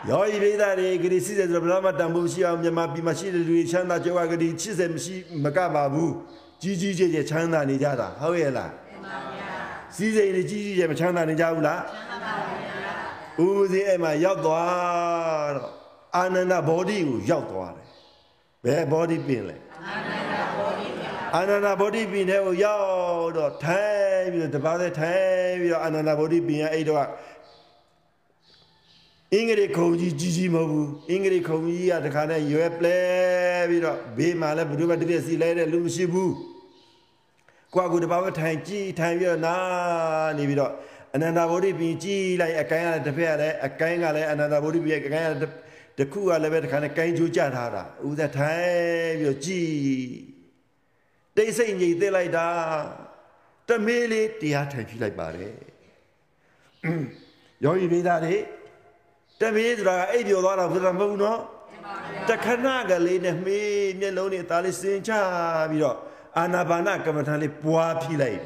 ယောဂီပိသတွေဂရီ80ဆိုတော့ဘယ်တော့မှတန်ဖိုးရှိအောင်မြန်မာပြည်မှာရှိတဲ့လူတွေချမ်းသာကြွားဂရီ80မရှိမကပါဘူးကြီးကြီးကျယ်ကျယ်ချမ်းသာနေကြတာဟုတ်ရဲ့လားစီးစိမ်တွေကြီးကြီးကျယ်မချမ်းသာနေကြဘူးလားချမ်းသာပါဗျာဦးစင်းအဲ့မှာရောက်သွားတော့အာနန္ဒဘောဓိကိုရောက်သွားတယ်ဘယ်ဘောဓိပင်လဲအာနန္ဒဘောဓိပင် အာနန္ဒဘောဓိပင်ထဲကိုရောက်တော့ထိုင်ပြီးတော့တပါးသေးထိုင်ပြီးတော့အာနန္ဒဘောဓိပင်ရဲ့အဲ့တော့အင်္ဂရိခုံကြီးကြီးကြီးမဟုတ်ဘူးအင်္ဂရိခုံကြီးကတခါနဲ့ရွယ်ပလဲပြီးတော့ဘေးမှာလည်းဘယ်သူမှတပြည့်စီလဲတဲ့လူမရှိဘူးကိုကကိုတပါးပဲထိုင်ကြည့်ထိုင်ပြီးတော့နာနေပြီးတော့အနန္တဗောဓိပင်ကြည့်လိုက်အကိုင်းကလည်းတစ်ဖက်ကလည်းအကိုင်းကလည်းအနန္တဗောဓိပင်အကိုင်းကလည်းတခုကလည်းပဲတခါနဲ့ကိုင်းကျိုးကြထားတာဥဒထိုင်ပြီးတော့ကြည့် တိတ်ဆိတ်ငြိမ်သိလိုက်တာတမေးလေးတရားထိုင်ပြလိုက်ပါတယ်ယောဂီမိသားတွေတမေးဆိုတာအိပ်ပျော်သွားတာဘုရားမဟုတ်ဘူးနော်တခဏကလေးနဲ့မေးမျက်လုံးနဲ့သားလေးစင်ချပြီးတော့အာနာပါနကမ္မထာလေးပွားဖိလိုက်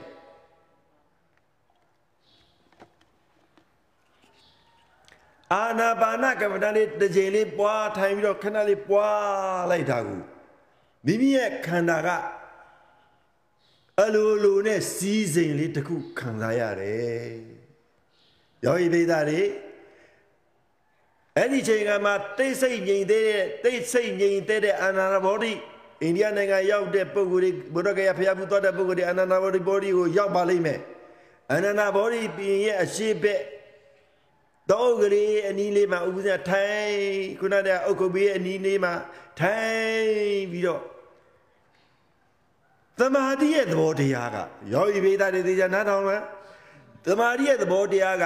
အာနာပါနကမ္မထာလေးတစ်ချိန်လေးပွားထိုင်ပြီးတော့ခဏလေးပွားလိုက်တာကိုမိမိရဲ့ခန္ဓာက အလိုလိုနဲ့စီးစိမ်လေးတစ်ခုခံစားရတယ်ယောဂီပိသတွေအဲ့ဒီချိန်ကမှတိတ်ဆိတ်ငြိမ်သေးတဲ့တိတ်ဆိတ်ငြိမ်သေးတဲ့အာနာဘောဓိအိန္ဒိယနိုင်ငံရောက်တဲ့ပုဂ္ဂိုလ်တွေဘုရားကရဖျားဘူးသွားတဲ့ပုဂ္ဂိုလ်တွေအာနာဘောဓိဘောဓိကိုရောက်ပါလိမ့်မယ်အာနာဘောဓိပြင်ရဲ့အရှိဘက်တော့ကလေးအနီးလေးမှာဥပဇာထိုင်ခုနကအုတ်ကုတ်ဘေးအနီးလေးမှာထိုင်ပြီးတော့ သမာဓိရဲ့သဘောတရားကယောဂီဘိဒတွေသိကြနားထောင်လားသမာဓိရဲ့သဘောတရားက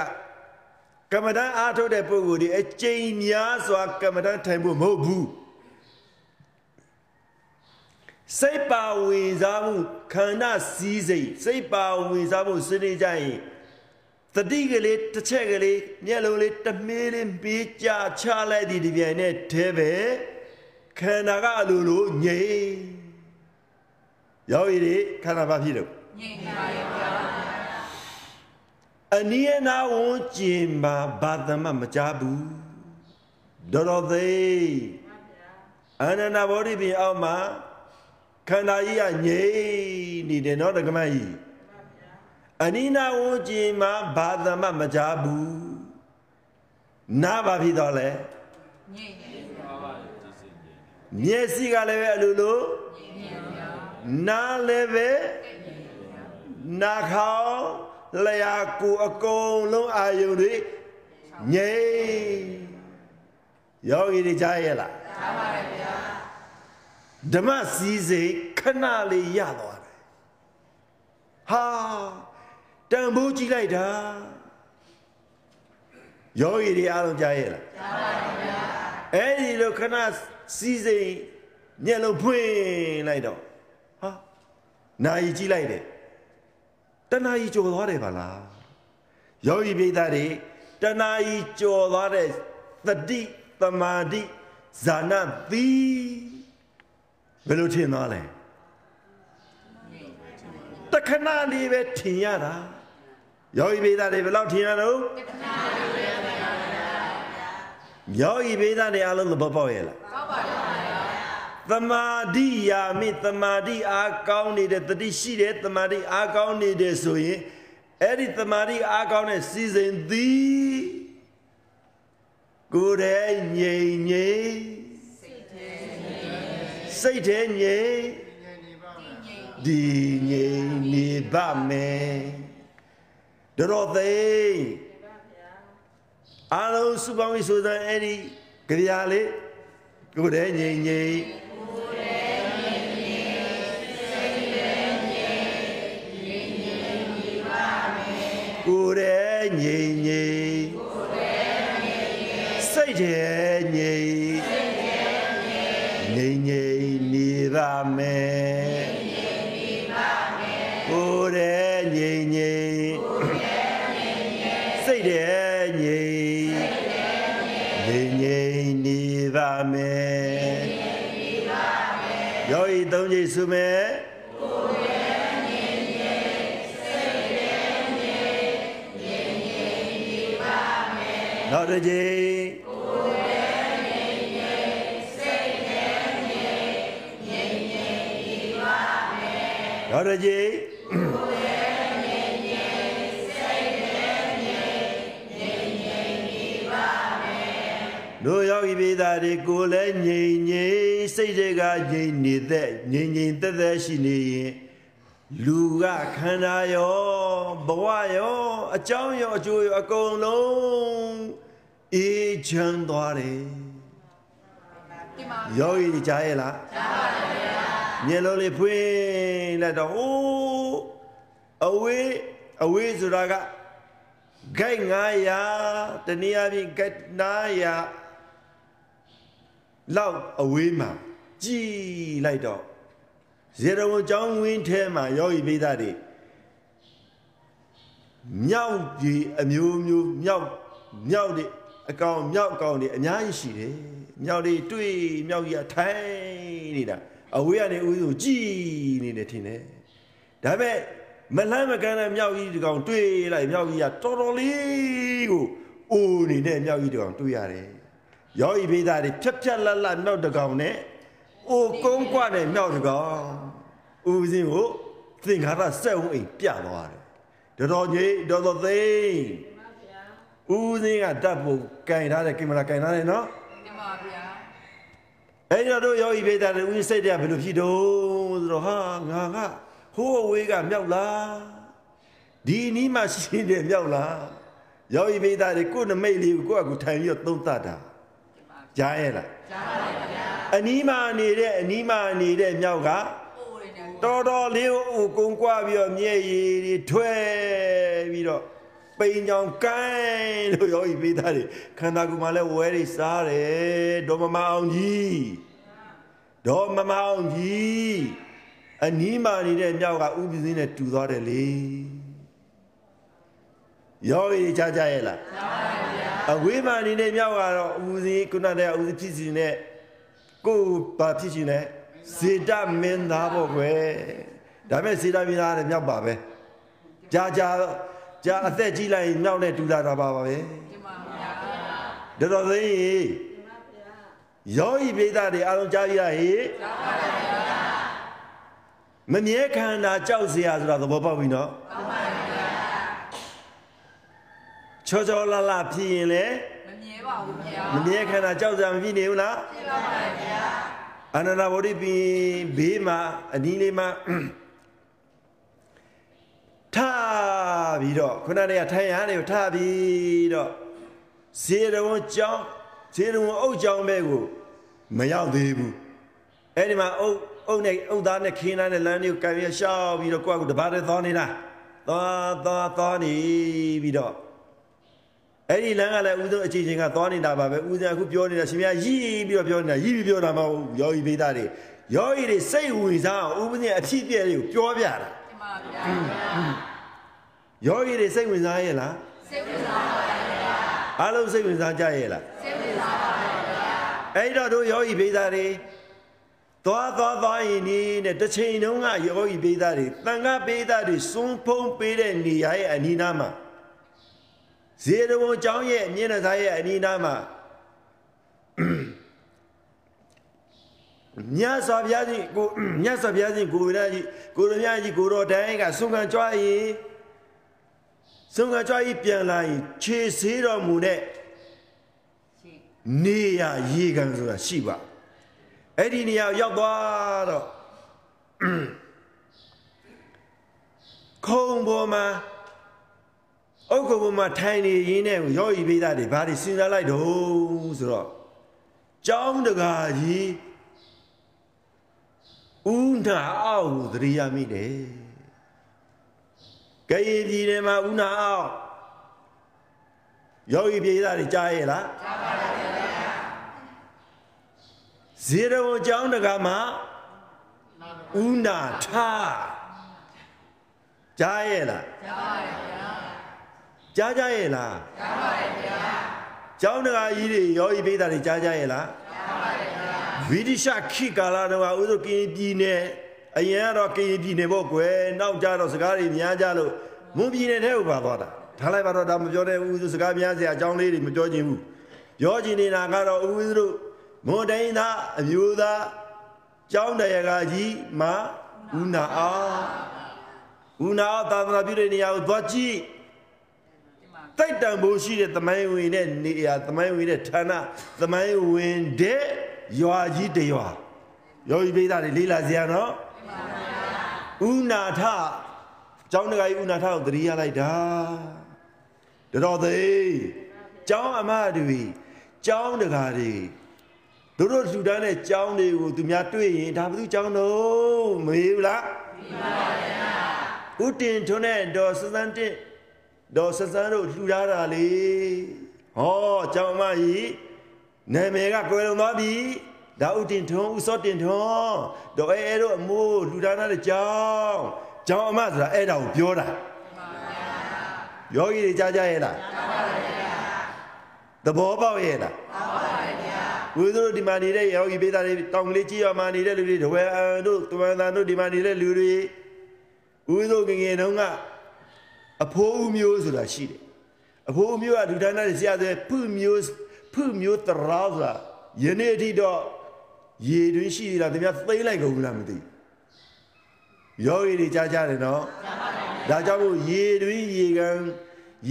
ကမ္မဋ္ဌာန်းအားထုတ်တဲ့ပုဂ္ဂိုလ်ဒီအကျဉ်းများစွာကမ္မဋ္ဌာန်းထိုင်ဖို့မဟုတ်ဘူးစိတ်ပါဝင်စားမှုခန္ဓာစည်းစိမ်စိတ်ပါဝင်စားမှုစနေကြရင်တတိကလေးတစ်ချက်ကလေးမျက်လုံးလေးတမင်းလေးပေးကြချလိုက်သည်ဒီပြန်နဲ့တဲပဲခန္ဓာကအလိုလိုငြိမ် ယောဂီတွေခန္ဓာဘာဖြစ်လို့ငြိမ်ပါရဲ့ဗျာအနိယနာဝန်းကျင်မှာဘာသမမကြဘူးတော်တော်သေးအနန္တဘောဓိပြင်အောက်မှာခန္ဓာကြီးကငြိမ်နေတယ်နော်တက္ကမကြီးအနိနာဝန်းကျင်မှာဘာသမမကြဘူးနာဘာဖြစ်တော့လဲငြိမ်မျက်စိကလည်းပဲအလိုလို နားလည်းပဲနာခေါင်းလျာကိုအကုန်လုံးအာယုန်တွေငြိမ်ယောဂီတွေကြားရလားကြားပါတယ်ဗျာဓမ္မစည်းစိမ်ခဏလေးရသွားတယ်ဟာတန်ဖိုးကြည့်လိုက်တာယောဂီတွေအားလုံးကြားရလားကြားပါတယ်ဗျာအဲ့ဒီလိုခဏစီးစိမ်မျက်လုံးဖွင့်လိုက်တော့ဟာ နာယီကြည့်လိုက်တယ်တဏှာကြီးကြော်သွားတယ်ပါလားယောဂီပိသတွေတဏှာကြီးကြော်သွားတဲ့တတိတမာတိဇာနာသီဘယ်လိုထင်သွားလဲတခဏလေးပဲထင်ရတာယောဂီပိသတွေဘယ်လောက်ထင်ရတော့တခဏလေးပဲထင်ရတာယောဂီပိသတွေအလုံးသဘောပေါက်ရဲ့လားပေါက်ပါ သမာဓိယာမိသမာဓိအားကောင်းနေတဲ့တတိရှိတဲ့သမာဓိအားကောင်းနေတဲ့ဆိုရင်အဲ့ဒီသမာဓိအားကောင်းတဲ့စီစဉ်သည်ကိုယ်ရဲ့ငြိမ်ငြိမ်စိတ်ထဲငြိမ်ဒီငြိမ်နေပါမယ်တော်သေးအားလုံးစုပေါင်းပြီးဆိုတဲ့အဲ့ဒီကြပြာလေးကိုယ်ရဲ့ငြိမ်ငြိမ် ကိုယ်ရဲ့ငြိမ်ငြိမ်စိတ်ရဲ့ငြိမ် ယောဂီသုံးချိန်စုမယ်နောက်တစ်ကြိမ်ကိုယ်ရဲ့ငြိမ်ငြိမ်စိတ်ရဲ့ငြိမ်ငြိမ်ငြိမ်ဒီပါမယ်နောက်တစ်ကြိမ်ကိုယ်ရဲ့ငြိမ်ငြိမ်စိတ်ရဲ့ငြိမ်ငြိမ်ငြိမ်ဒီပါမယ်တို့ယောဂီပိသားတွေကိုယ်လည်းငြိမ်ငြိမ် စိတ်တွေကငြိမ်နေတဲ့ငြိမ်ငြိမ်သက်သက်ရှိနေရင်လူကခန္ဓာရောဘဝရောအကြောင်းရောအကျိုးရောအကုန်လုံးအေးချမ်းသွားတယ်ယောဂီကြားရဲ့လားကြားပါတယ်ဗျာမျက်လုံးလေးဖွင့်လိုက်တော့အိုးအဝေးအဝေးဆိုတာကဂိုက်900တနည်းအားဖြင့်ဂိုက်900 လောက်အဝေးမှာကြည်လိုက်တော့ဇေရဝံကျောင်းဝင်းထဲမှာယောဂီပိသတွေမြောက်ကြီးအမျိုးမျိုးမြောက်မြောက်တွေအကောင်မြောက်အကောင်တွေအများကြီးရှိတယ်မြောက်တွေတွေ့မြောက်ကြီးအထိုင်နေတာအဝေးကနေဦးကိုကြည်နေတယ်ထင်တယ်ဒါပေမဲ့မလန်းမကန်းတဲ့မြောက်ကြီးဒီကောင်တွေ့လိုက်မြောက်ကြီးကတော်တော်လေးကိုအိုးနေတဲ့မြောက်ကြီးဒီကောင်တွေ့ရတယ် ယောဂီပိသတွေဖြက်ဖြက်လက်လက်မြောက်တကောင်နဲ့အိုကုန်းကွနဲ့မြောက်တကောင်ဦးစင်းကိုသင်္ခါရစက်ဝအိမ်ပြသွားတယ်တော်တော်ကြီးတော်တော်သိန်းဦးစင်းကတတ်ဖို့ကင်ထားတယ်ကင်မရာကင်ထားတယ်နော်တင်ပါဗျာအဲ့တော့တို့ယောဂီပိဒါတွေဦးစိတ်တွေကဘယ်လိုဖြစ်တော့ဆိုတော့ဟာငါကဟိုးအဝေးကမြောက်လားဒီနီးမှရှိတယ်မြောက်လားယောဂီပိဒါတွေကိုယ်နမိတ်လေးကိုကိုယ့်အကူထိုင်ပြီးတော့သုံးသပ်တာ ကြားရဲ့လားကြားပါဗျာအနီးမှနေတဲ့အနီးမှနေတဲ့မြောက်ကအိုးရနေတော်တော်လေးကိုအိုကုန်းကွာပြီးတော့မျက်ရည်တွေထွက်ပြီးတော့ပိန်ကြောင်ကိုင်းလို့ယောဂီပိဒါတွေခန္ဓာကိုယ်မှာလည်းဝဲတွေစားတယ်ဒေါ်မမအောင်ကြီးဒေါ်မမအောင်ကြီးအနီးမှနေတဲ့မြောက်ကဥပ္ပဇင်းနဲ့တူသွားတယ်လေယောဂီတွေကြားကြရဲ့လားကြားပါဗျာ အဝေးမှနေတဲ့မြောက်ကတော့ဥပ္ပဇင်းခုနတည်းကဥပ္ပဇင်းဖြစ်စီနဲ့ကိုယ်ဘာဖြစ်ရှင်လဲစေတမင်းသားပေါ့ကွယ်ဒါမဲ့စေတမင်းသားလည်းမြောက်ပါပဲကြာကြာကြာအသက်ကြီးလိုက်ရင်မြောက်နဲ့တူလာတာပါပါပဲ တင်ပါဗျာ တော်တော်သိရင်ယောဤပိသတွေအလုံးကြားရဟေ ကြားပါဗျာ မမြဲခန္ဓာကြောက်เสียဆိုတာသဘောပေါက်ပြီနော် ဟုတ်ပါဗျာ ချောချောလာလာဖြစ်ရင်လေမမြဲပါဘူးဗျာမမြဲခန္ဓာကြောက်စရာမဖြစ်နေဘူးလားဖြစ်ပါပါဗျာအနန္တဗောဓိပင်ဘေးမှာအနီးလေးမှာထားပြီးတော့ခုနတည်းကထိုင်ရနေကိုထားပြီးတော့ဇေရဝကြောင်းဇေရဝအုတ်ကြောင်းပဲကိုမရောက်သေးဘူးအဲ့ဒီမှာအုတ်အုတ်နဲ့အုတ်သားနဲ့ခင်းသားနဲ့လမ်းလေးကိုကံရရှောက်ပြီးတော့ကိုယ့်ကိုတပါးတည်းသွားနေတာသွားသွားသွားနေပြီးတော့ အဲ့ဒီလမ်းကလည်းဦးဆုံးအချိန်ချင်းကသွားနေတာပါပဲဦးဆုံးအခုပြောနေတာရှင်မရရီးပြီးတော့ပြောနေတာရီးပြီးပြောတာမဟုတ်ဘူးယောဂီပိသားတွေယောဂီတွေစိတ်ဝင်စားအောင်ဦးပင်းအဖြစ်ပြည့်တွေကိုပြောပြတာတင်ပါဗျာယောဂီတွေစိတ်ဝင်စားရဲ့လားစိတ်ဝင်စားပါဗျာအားလုံးစိတ်ဝင်စားကြရဲ့လားစိတ်ဝင်စားပါဗျာအဲ့တော့တို့ယောဂီပိသားတွေသွားသွားသွားရင်ဒီနဲ့တစ်ချိန်တုန်းကယောဂီပိသားတွေတန်ခါပိသားတွေစွန်းဖုံးပေးတဲ့နေရာရဲ့အနီးနားမှာ ဇေရဝံကျောင်းရဲ့မျက်နှာသားရဲ့အနီးနားမှာမြတ်စွာဘုရားကြီးကိုမြတ်စွာဘုရားကြီးကိုရကြီးကိုရမြကြီးကိုတော်တိုင်းကဆုံးခံကြွားရင်ဆုံးခံကြွားရင်ပြန်လာရင်ခြေဆေးတော်မူတဲ့ရှင်နေရရေကန်ဆိုတာရှိပါအဲ့ဒီနေရာရောက်သွားတော့ခုံပေါ်မှာ အုတ်ကုံပေါ်မှာထိုင်နေရင်းနဲ့ရောဤပိသားတွေဘာတွေစဉ်းစားလိုက်တော့ဆိုတော့ကျောင်းတကာကြီးဦးနာအောက်ကိုသတိရမိတယ်ကရင်ပြည်ထဲမှာဦးနာအောက်ယောဂီပြေးသားတွေကြားရဲ့လားကြားပါဗျာဇေရဝံကျောင်းတကာမှာဦးနာထကြားရဲ့လားကြားပါဗျာ ကြားကြရဲ့လားကြားပါဗျာကျောင်းတကာကြီးတွေယောဂီပိသားတွေကြားကြရဲ့လားကြားပါဗျာဗိဒိရှခိကာလာတော့ဥဒုကင်းပြည်နယ်အရင်ကတော့ကင်းပြည်နယ်ပေါ့ကွယ်နောက်ကြတော့စကားတွေများကြလို့မွန်ပြည်နယ်ထဲကိုပါသွားတာထားလိုက်ပါတော့ဒါမပြောတဲ့ဥဒုစကားများစရာအကြောင်းလေးတွေမပြောချင်ဘူးပြောချင်နေတာကတော့ဥဒုမွန်တိုင်းသားအမျိုးသားကျောင်းတရားကကြီးမှာဦးနာအောင်ဦးနာအောင်သာသနာပြုတဲ့နေရာကိုသွားကြည့် တင်ပါတိုက်တံဖို့ရှိတဲ့သမိုင်းဝင်တဲ့နေရာသမိုင်းဝင်တဲ့ဌာနသမိုင်းဝင်တဲ့ရွာကြီးတစ်ရွာယောဂီပိသားတွေလေးလာစရာနော်ဥနာထကျောင်းတကာကြီးဥနာထကိုသတိရလိုက်တာတော်တော်သေးကျောင်းအမတွေကျောင်းတကာတွေတို့တို့လှူဒန်းတဲ့ကျောင်းတွေကိုသူများတွေ့ရင်ဒါဘယ်သူကျောင်းတော့မမေးဘူးလားမေးပါဗျာဥတင်ထွန်းတဲ့ဒေါ်စစန်းတင် ဒေါ်စစန်းတို့လှူထားတာလေဟောကျောင်းအမကြီးနာမည်ကကွယ်လွန်သွားပြီဒါဥတင်ထွန်းဥစောတင်ထွန်းဒေါ်အဲအဲတို့အမိုးလှူထားတဲ့ကျောင်းကျောင်းအမဆိုတာအဲ့ဒါကိုပြောတာယောဂီတွေကြားကြရဲ့လားသဘောပေါက်ရဲ့လားဝိသုတို့ဒီမှာနေတဲ့ယောဂီပေးသားတွေတောင်ကလေးကြီးရမှာနေတဲ့လူတွေတဝဲအန်တို့တဝဲတန်တို့ဒီမှာနေတဲ့လူတွေဝိသုငယ်ငယ်တုန်းက အဖိုးဦးမျိုးဆိုတာရှိတယ်အဖိုးဦးမျိုးကဒုဒန်းတဲ့ဆရာတွေဖုမျိုးဖုမျိုးတရာဆိုတာယနေ့အထိတော့ရေတွင်းရှိသေးလားတမန်သိမ့်လိုက်ကုန်ဘူးလားမသိဘူးယောဂီတွေကြားကြတယ်နော်ဒါကြောင့်မို့ရေတွင်းရေကန်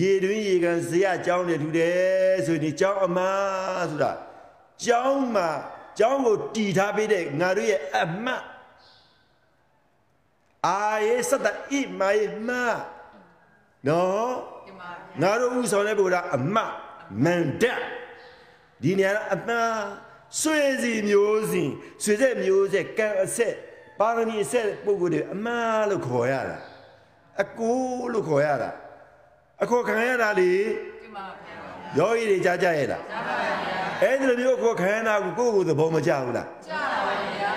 ရေတွင်းရေကန်ဇေယကြောင်းတယ်ထူတယ်ဆိုရင်ကြောင်းအမဆိုတာကြောင်းမှာကြောင်းကိုတီထားပေးတဲ့ငါတို့ရဲ့အမတ်အာယေစတဣမာယေမ နော်ဒီမှာငါတို့ဥဆောင်တဲ့ဘုရားအမတ်မန်ဒတ်ဒီနေရာအသာဆွေစီမျိုးစဉ်ဆွေဆက်မျိုးဆက်ကံအဆက်ပါရမီအဆက်ပုဂ္ဂိုလ်တွေအမတ်လို့ခေါ်ရတာအကိုလို့ခေါ်ရတာအခေါ်ခံရတာလေဒီမှာဗျာယောဂီတွေကြားကြရတာအဲ့ဒီလိုမျိုးအခေါ်ခံရတာကိုကိုယ့်ကိုယ်သဘောမကျဘူးလားကြားပါပါဗျာ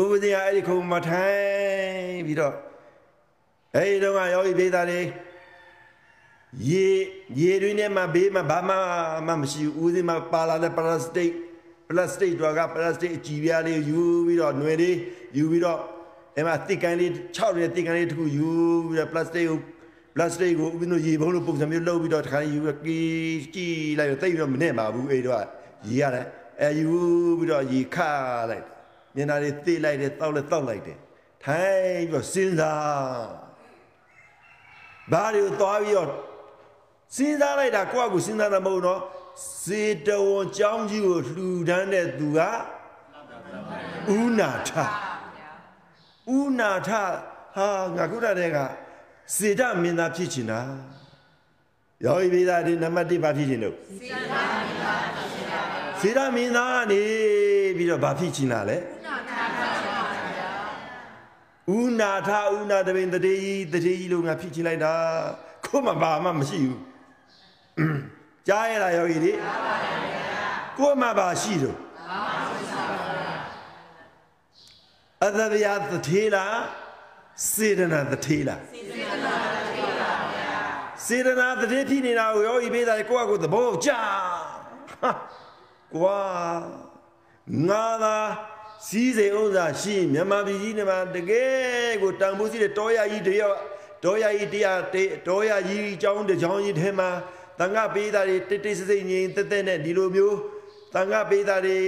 ဥပဒေအဲ့ဒီခုံမထိုင်ပြီးတော့ အဲ့ဒီတော့ကယောဂီပေးတာလေရေရေတွင်းထဲမှာဘေးမှာဘာမှမမရှိဘူးဦးစင်းမှာပါလာတဲ့ပလတ်စတစ်ပလတ်စတစ်တွေကပလတ်စတစ်အကြည့်ပြားလေးယူပြီးတော့ຫນွေလေးယူပြီးတော့အဲ့မှာတစ်ကန်လေး6ရဲ့တစ်ကန်လေးတစ်ခုယူပြီးတော့ပလတ်စတစ်ကိုပလတ်စတစ်ကိုဦးစင်းတို့ရေဘုံလိုပုံစံမျိုးလုပ်ပြီးတော့တစ်ခါယူပြီးကီးကြည့်လိုက်တော့တိတ်ပြီးတော့မနဲ့ပါဘူးအဲ့တော့ရေရတယ်အဲယူပြီးတော့ရေခါလိုက်မျက်နှာလေးသိလိုက်တယ်တောက်လိုက်တောက်လိုက်တယ်ထိုင်ပြီးတော့စဉ်းစား ဘာတွေကိုသွားပြီးတော့စဉ်းစားလိုက်တာကိုယ့်အကူစဉ်းစားတာမဟုတ်တော့စေတဝန်ကြောင်းကြီးကိုလှူဒန်းတဲ့သူကဥနာထဗျာဥနာထဟာငါကုရတဲ့ကစေတမင်းသားဖြစ်ချင်တာယောဂီပိသားဒီနံပါတ်1ဘာဖြစ်ချင်လို့စေတမင်းသားကနေပြီးတော့ဘာဖြစ်ချင်တာလဲ ဥနာထဥနာတပင်တတိတတိလို့ငါဖြစ်ချင်လိုက်တာခုမှဘာမှမရှိဘူးအင်းကြားရတာယောဂီလေကိုမှဘာရှိတော့အသဗျာသထေလားစေတနာသထေလားစေတနာသထေဖြစ်နေတာကိုယောဂီပေးတာကိုယ့်အကိုယ်သဘောကျဟာကွာငါသာ စီးစိမ်ဥစ္စာရှိမြန်မာပြည်ကြီးနေမှာတကယ်ကိုတန်ဖိုးရှိတဲ့တောရကြီးတယောက်တောရကြီးတရားတေတောရကြီးအကြောင်းတစ်ကြောင်းကြီးထဲမှာတန်ခါပေးတာတွေတိတ်တိတ်ဆိတ်ဆိတ်ငြိမ်သက်သက်နဲ့ဒီလိုမျိုးတန်ခါပေးတာတွေ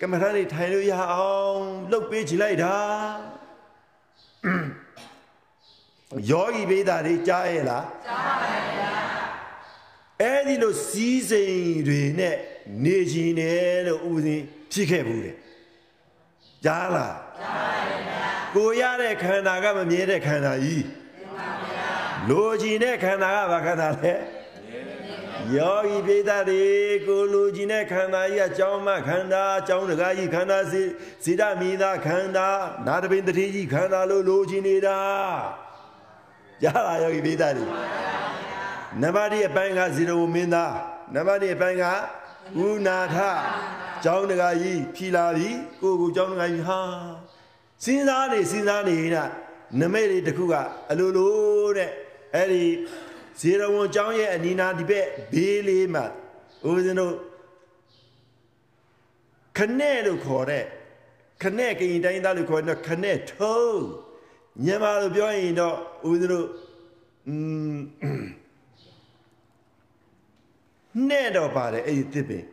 ကမ္မထာတွေထိုင်လို့ရအောင်လှုပ်ပေးချလိုက်တာယောဂီပေးတာတွေကြားရဲ့လားကြားပါဗျာအဲ့ဒီလိုစီးစိမ်တွေနဲ့နေရှင်တယ်လို့ဥစဉ်ဖြစ်ခဲ့ဘူးတဲ့ ကြားလားကြားပါဗျာကိုရတဲ့ခန္ဓာကမမြဲတဲ့ခန္ဓာကြီးလိုချင်တဲ့ခန္ဓာကဘာခန္ဓာလဲယောဂီပိသတွေကိုလိုချင်တဲ့ခန္ဓာကြီးအကြောင်းမခန္ဓာအကြောင်းတကားကြီးခန္ဓာစေစေတမိသားခန္ဓာနာတပင်တတိကြီးခန္ဓာလို့လိုချင်နေတာရလားယောဂီပိသတွေနံပါတ်1အပိုင်းကဇီရဝမင်းသားနံပါတ်2အပိုင်းကဥနာထ ကျောင်းတကားကြီးဖြီလာပြီကိုကိုကျောင်းတကားကြီးဟာစဉ်းစားနေစဉ်းစားနေတာနမိတ်လေးတစ်ခုကအလိုလိုတဲ့အဲ့ဒီဇေရဝံကျောင်းရဲ့အနီးနားဒီဘက်ဘေးလေးမှာဦးဇင်းတို့ခနဲ့လို့ခေါ်တဲ့ခနဲ့ကရင်တိုင်းသားလို့ခေါ်တဲ့ခနဲ့ထုံးမြန်မာလိုပြောရင်တော့ဦးဇင်းတို့อืมနဲ့တော့ပါတယ်အဲ့ဒီတစ်ပင်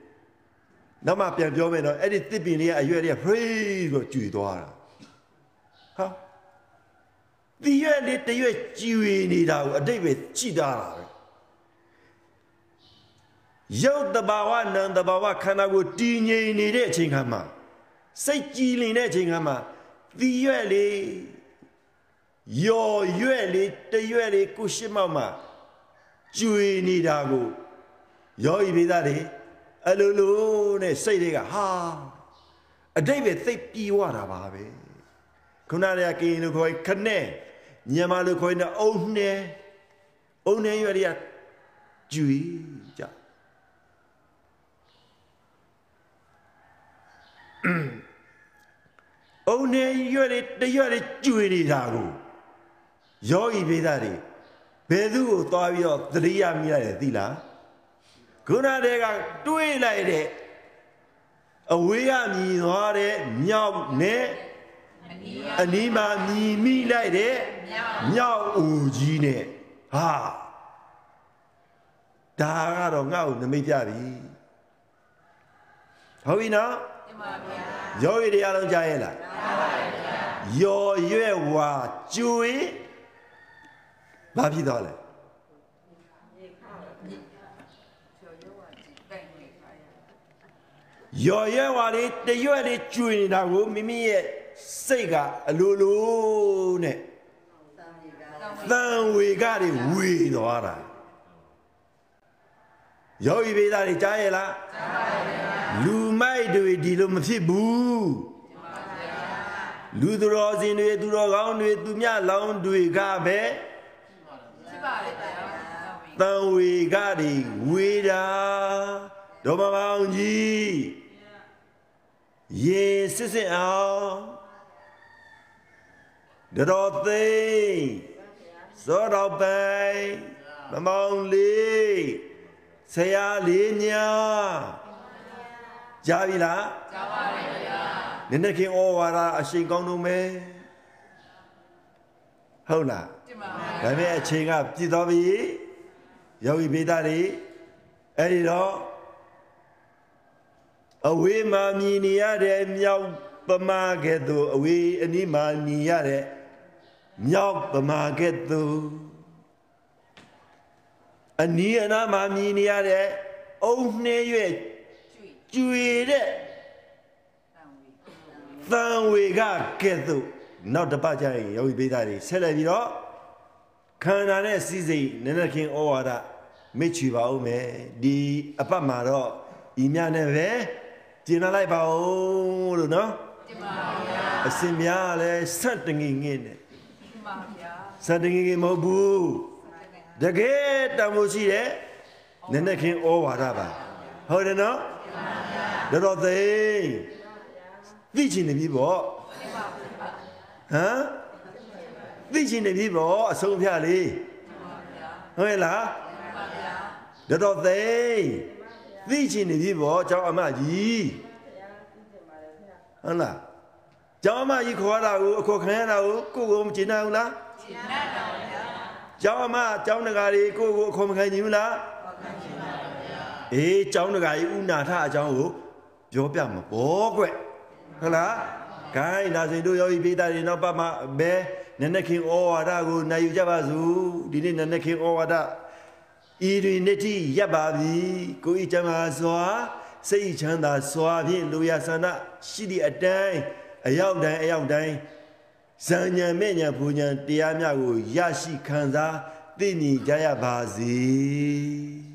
နောက်မှပြန်ပြောမယ်တော့အဲ့ဒီတစ်ပင်လေးကအရွက်လေးက free ကိုကျွေသွားတာဟာဒီရွက်လေးတရွက်ကျွေနေတာကိုအတိတ်ပဲကြည်တာပဲရုပ်တဘာဝနံတဘာဝခန္ဓာကိုတည်ငြိမ်နေတဲ့အချိန်ခါမှာစိတ်ကြည်လင်တဲ့အချိန်ခါမှာဒီရွက်လေးယော်ရွက်လေးတရွက်လေးကိုရှိမောက်မှာကျွေနေတာကိုယောဤမိသားတွေ အလိုလိုနဲ့စိတ်တွေကဟာအတိတ်ပဲသိပ်ပြေဝတာပါပဲခုနကကရင်လိုခေါ်ခနဲ့မြန်မာလိုခေါ်တဲ့အုံနဲ့အုံနဲ့ရွက်တွေကကျွေကြအုံနဲ့ရွက်တွေတရွက်တွေကျွေနေတာကိုယောဤမိသားတွေဘယ်သူကိုသွားပြီးတော့သတိရမိရတယ်သိလား ခုနတည်းကတွေးလိုက်တဲ့အဝေးကမြည်သွားတဲ့မြောက်နဲ့အနီးအနီးမှာမြည်မိလိုက်တဲ့မြောက်မြောက်ဦးကြီးနဲ့ဟာဒါကတော့ငါ့ကိုနမိတ်ပြပြီဟုတ်ပြီနော်ရတင်ပါဗျာယောဂီတရားလုံးကြားရဲ့လားယောရွဲ့ဝါကျွေဘာဖြစ်သွားလဲ ကျော်ရွာကြည့်တိုင်နေပါရ ယောရွဲ့ဝါလေးတရွက်လေးကျွေနေတာကိုမိမိရဲ့စိတ်ကအလိုလိုနဲ့တန်ဝေကတွေဝေသွားတာယောဂီဘေးသားတွေကြားရဲ့လားကြားပါဗျာလူမိုက်တွေဒီလိုမဖြစ်ဘူးလူသူတော်စင်တွေသူတော်ကောင်းတွေသူမြလောင်းတွေကပဲရှိပါတယ်ဗျာတန်ဝေကတွေဝေတာဒေါမမောင်ကြီး ရေစစ်စစ်အောင်တတော်သိန်းစောတော်ပိုင်မမောင်လေးဆရာလေးညာကြားပြီလားကြားပါတယ်ဗျာနည်းနည်းခင်ဩဝါဒအရှိန်ကောင်းတော့မယ်ဟုတ်လားတင်ပါဗျာဒါပေမဲ့အချိန်ကပြည့်သွားပြီယောဂီဘေးသားတွေအဲ့ဒီတော့ အဝေးမှာမြည်နေရတဲ့မြောက်ပမာကဲ့သို့အဝေးအနီးမှာမြည်ရတဲ့မြောက်ပမာကဲ့သို့အနီးအနားမှာမြည်နေရတဲ့အုံနှဲရွဲ့ကျွေကျွေတဲ့တန်ဝေသံဝေကကဲ့သို့နောက်တစ်ပတ်ကျရင်ယောဂီပိသတွေဆက်လက်ပြီးတော့ခန္ဓာနဲ့စီစိတ်နည်းနည်းခင်ဩဝါဒမိတ်ချီပါဦးမယ်ဒီအပတ်မှာတော့ဤမြနဲ့ပဲ ကျင်လာလိုက်ပါဦးလို့နော်တင်ပါဗျာအစင်များလဲစက်တငင်ငင်နဲ့တင်ပါဗျာစက်တငင်ငင်မဟုတ်ဘူးတကယ်တမိုးရှိတဲ့နည်းနည်းခင်ဩဝါဒပါဟုတ်တယ်နော်တော်တော်သိသိချင်နေပြီပေါ့တင်ပါဗျာဟမ်သိချင်နေပြီပေါ့အဆုံးအဖြတ်လေးဟုတ်ရဲ့လားတော်တော်သိ သိချင်နေပြီပေါ့ကျောင်းအမကြီးဟုတ်လားကျောင်းအမကြီးခေါ်ရတာကိုအခေါ်ခံရတာကိုကိုကိုမကျင်နိုင်ဘူးလားရှင်းတတ်တော်ဗျာကျောင်းအမကျောင်းတကာတွေကိုကိုအခေါ်မခံနိုင်ဘူးလားအေးကျောင်းတကာကြီးဥနာထအကြောင်းကိုပြောပြမှာပေါ့ကွဟုတ်လားခိုင်းဒါဆိုရင်တို့ယောဂီပိသားတွေနောက်ပတ်မှာဘယ်နည်းနည်းခင်ဩဝါဒကိုနိုင်ယူကြပါစို့ဒီနေ့နည်းနည်းခင်ဩဝါဒ ဤတွင်နိတိရပ်ပါပြီကိုဤချမ်းသာစွာစိတ်ချမ်းသာစွာဖြင့်လူရဆန္ဒရှိသည့်အတိုင်းအရောက်တိုင်းအရောက်တိုင်းဇံဉဏ်မဲ့ဉဏ်ဘုံဉဏ်တရားများကိုရရှိခံစားသိမြင်ကြရပါစေ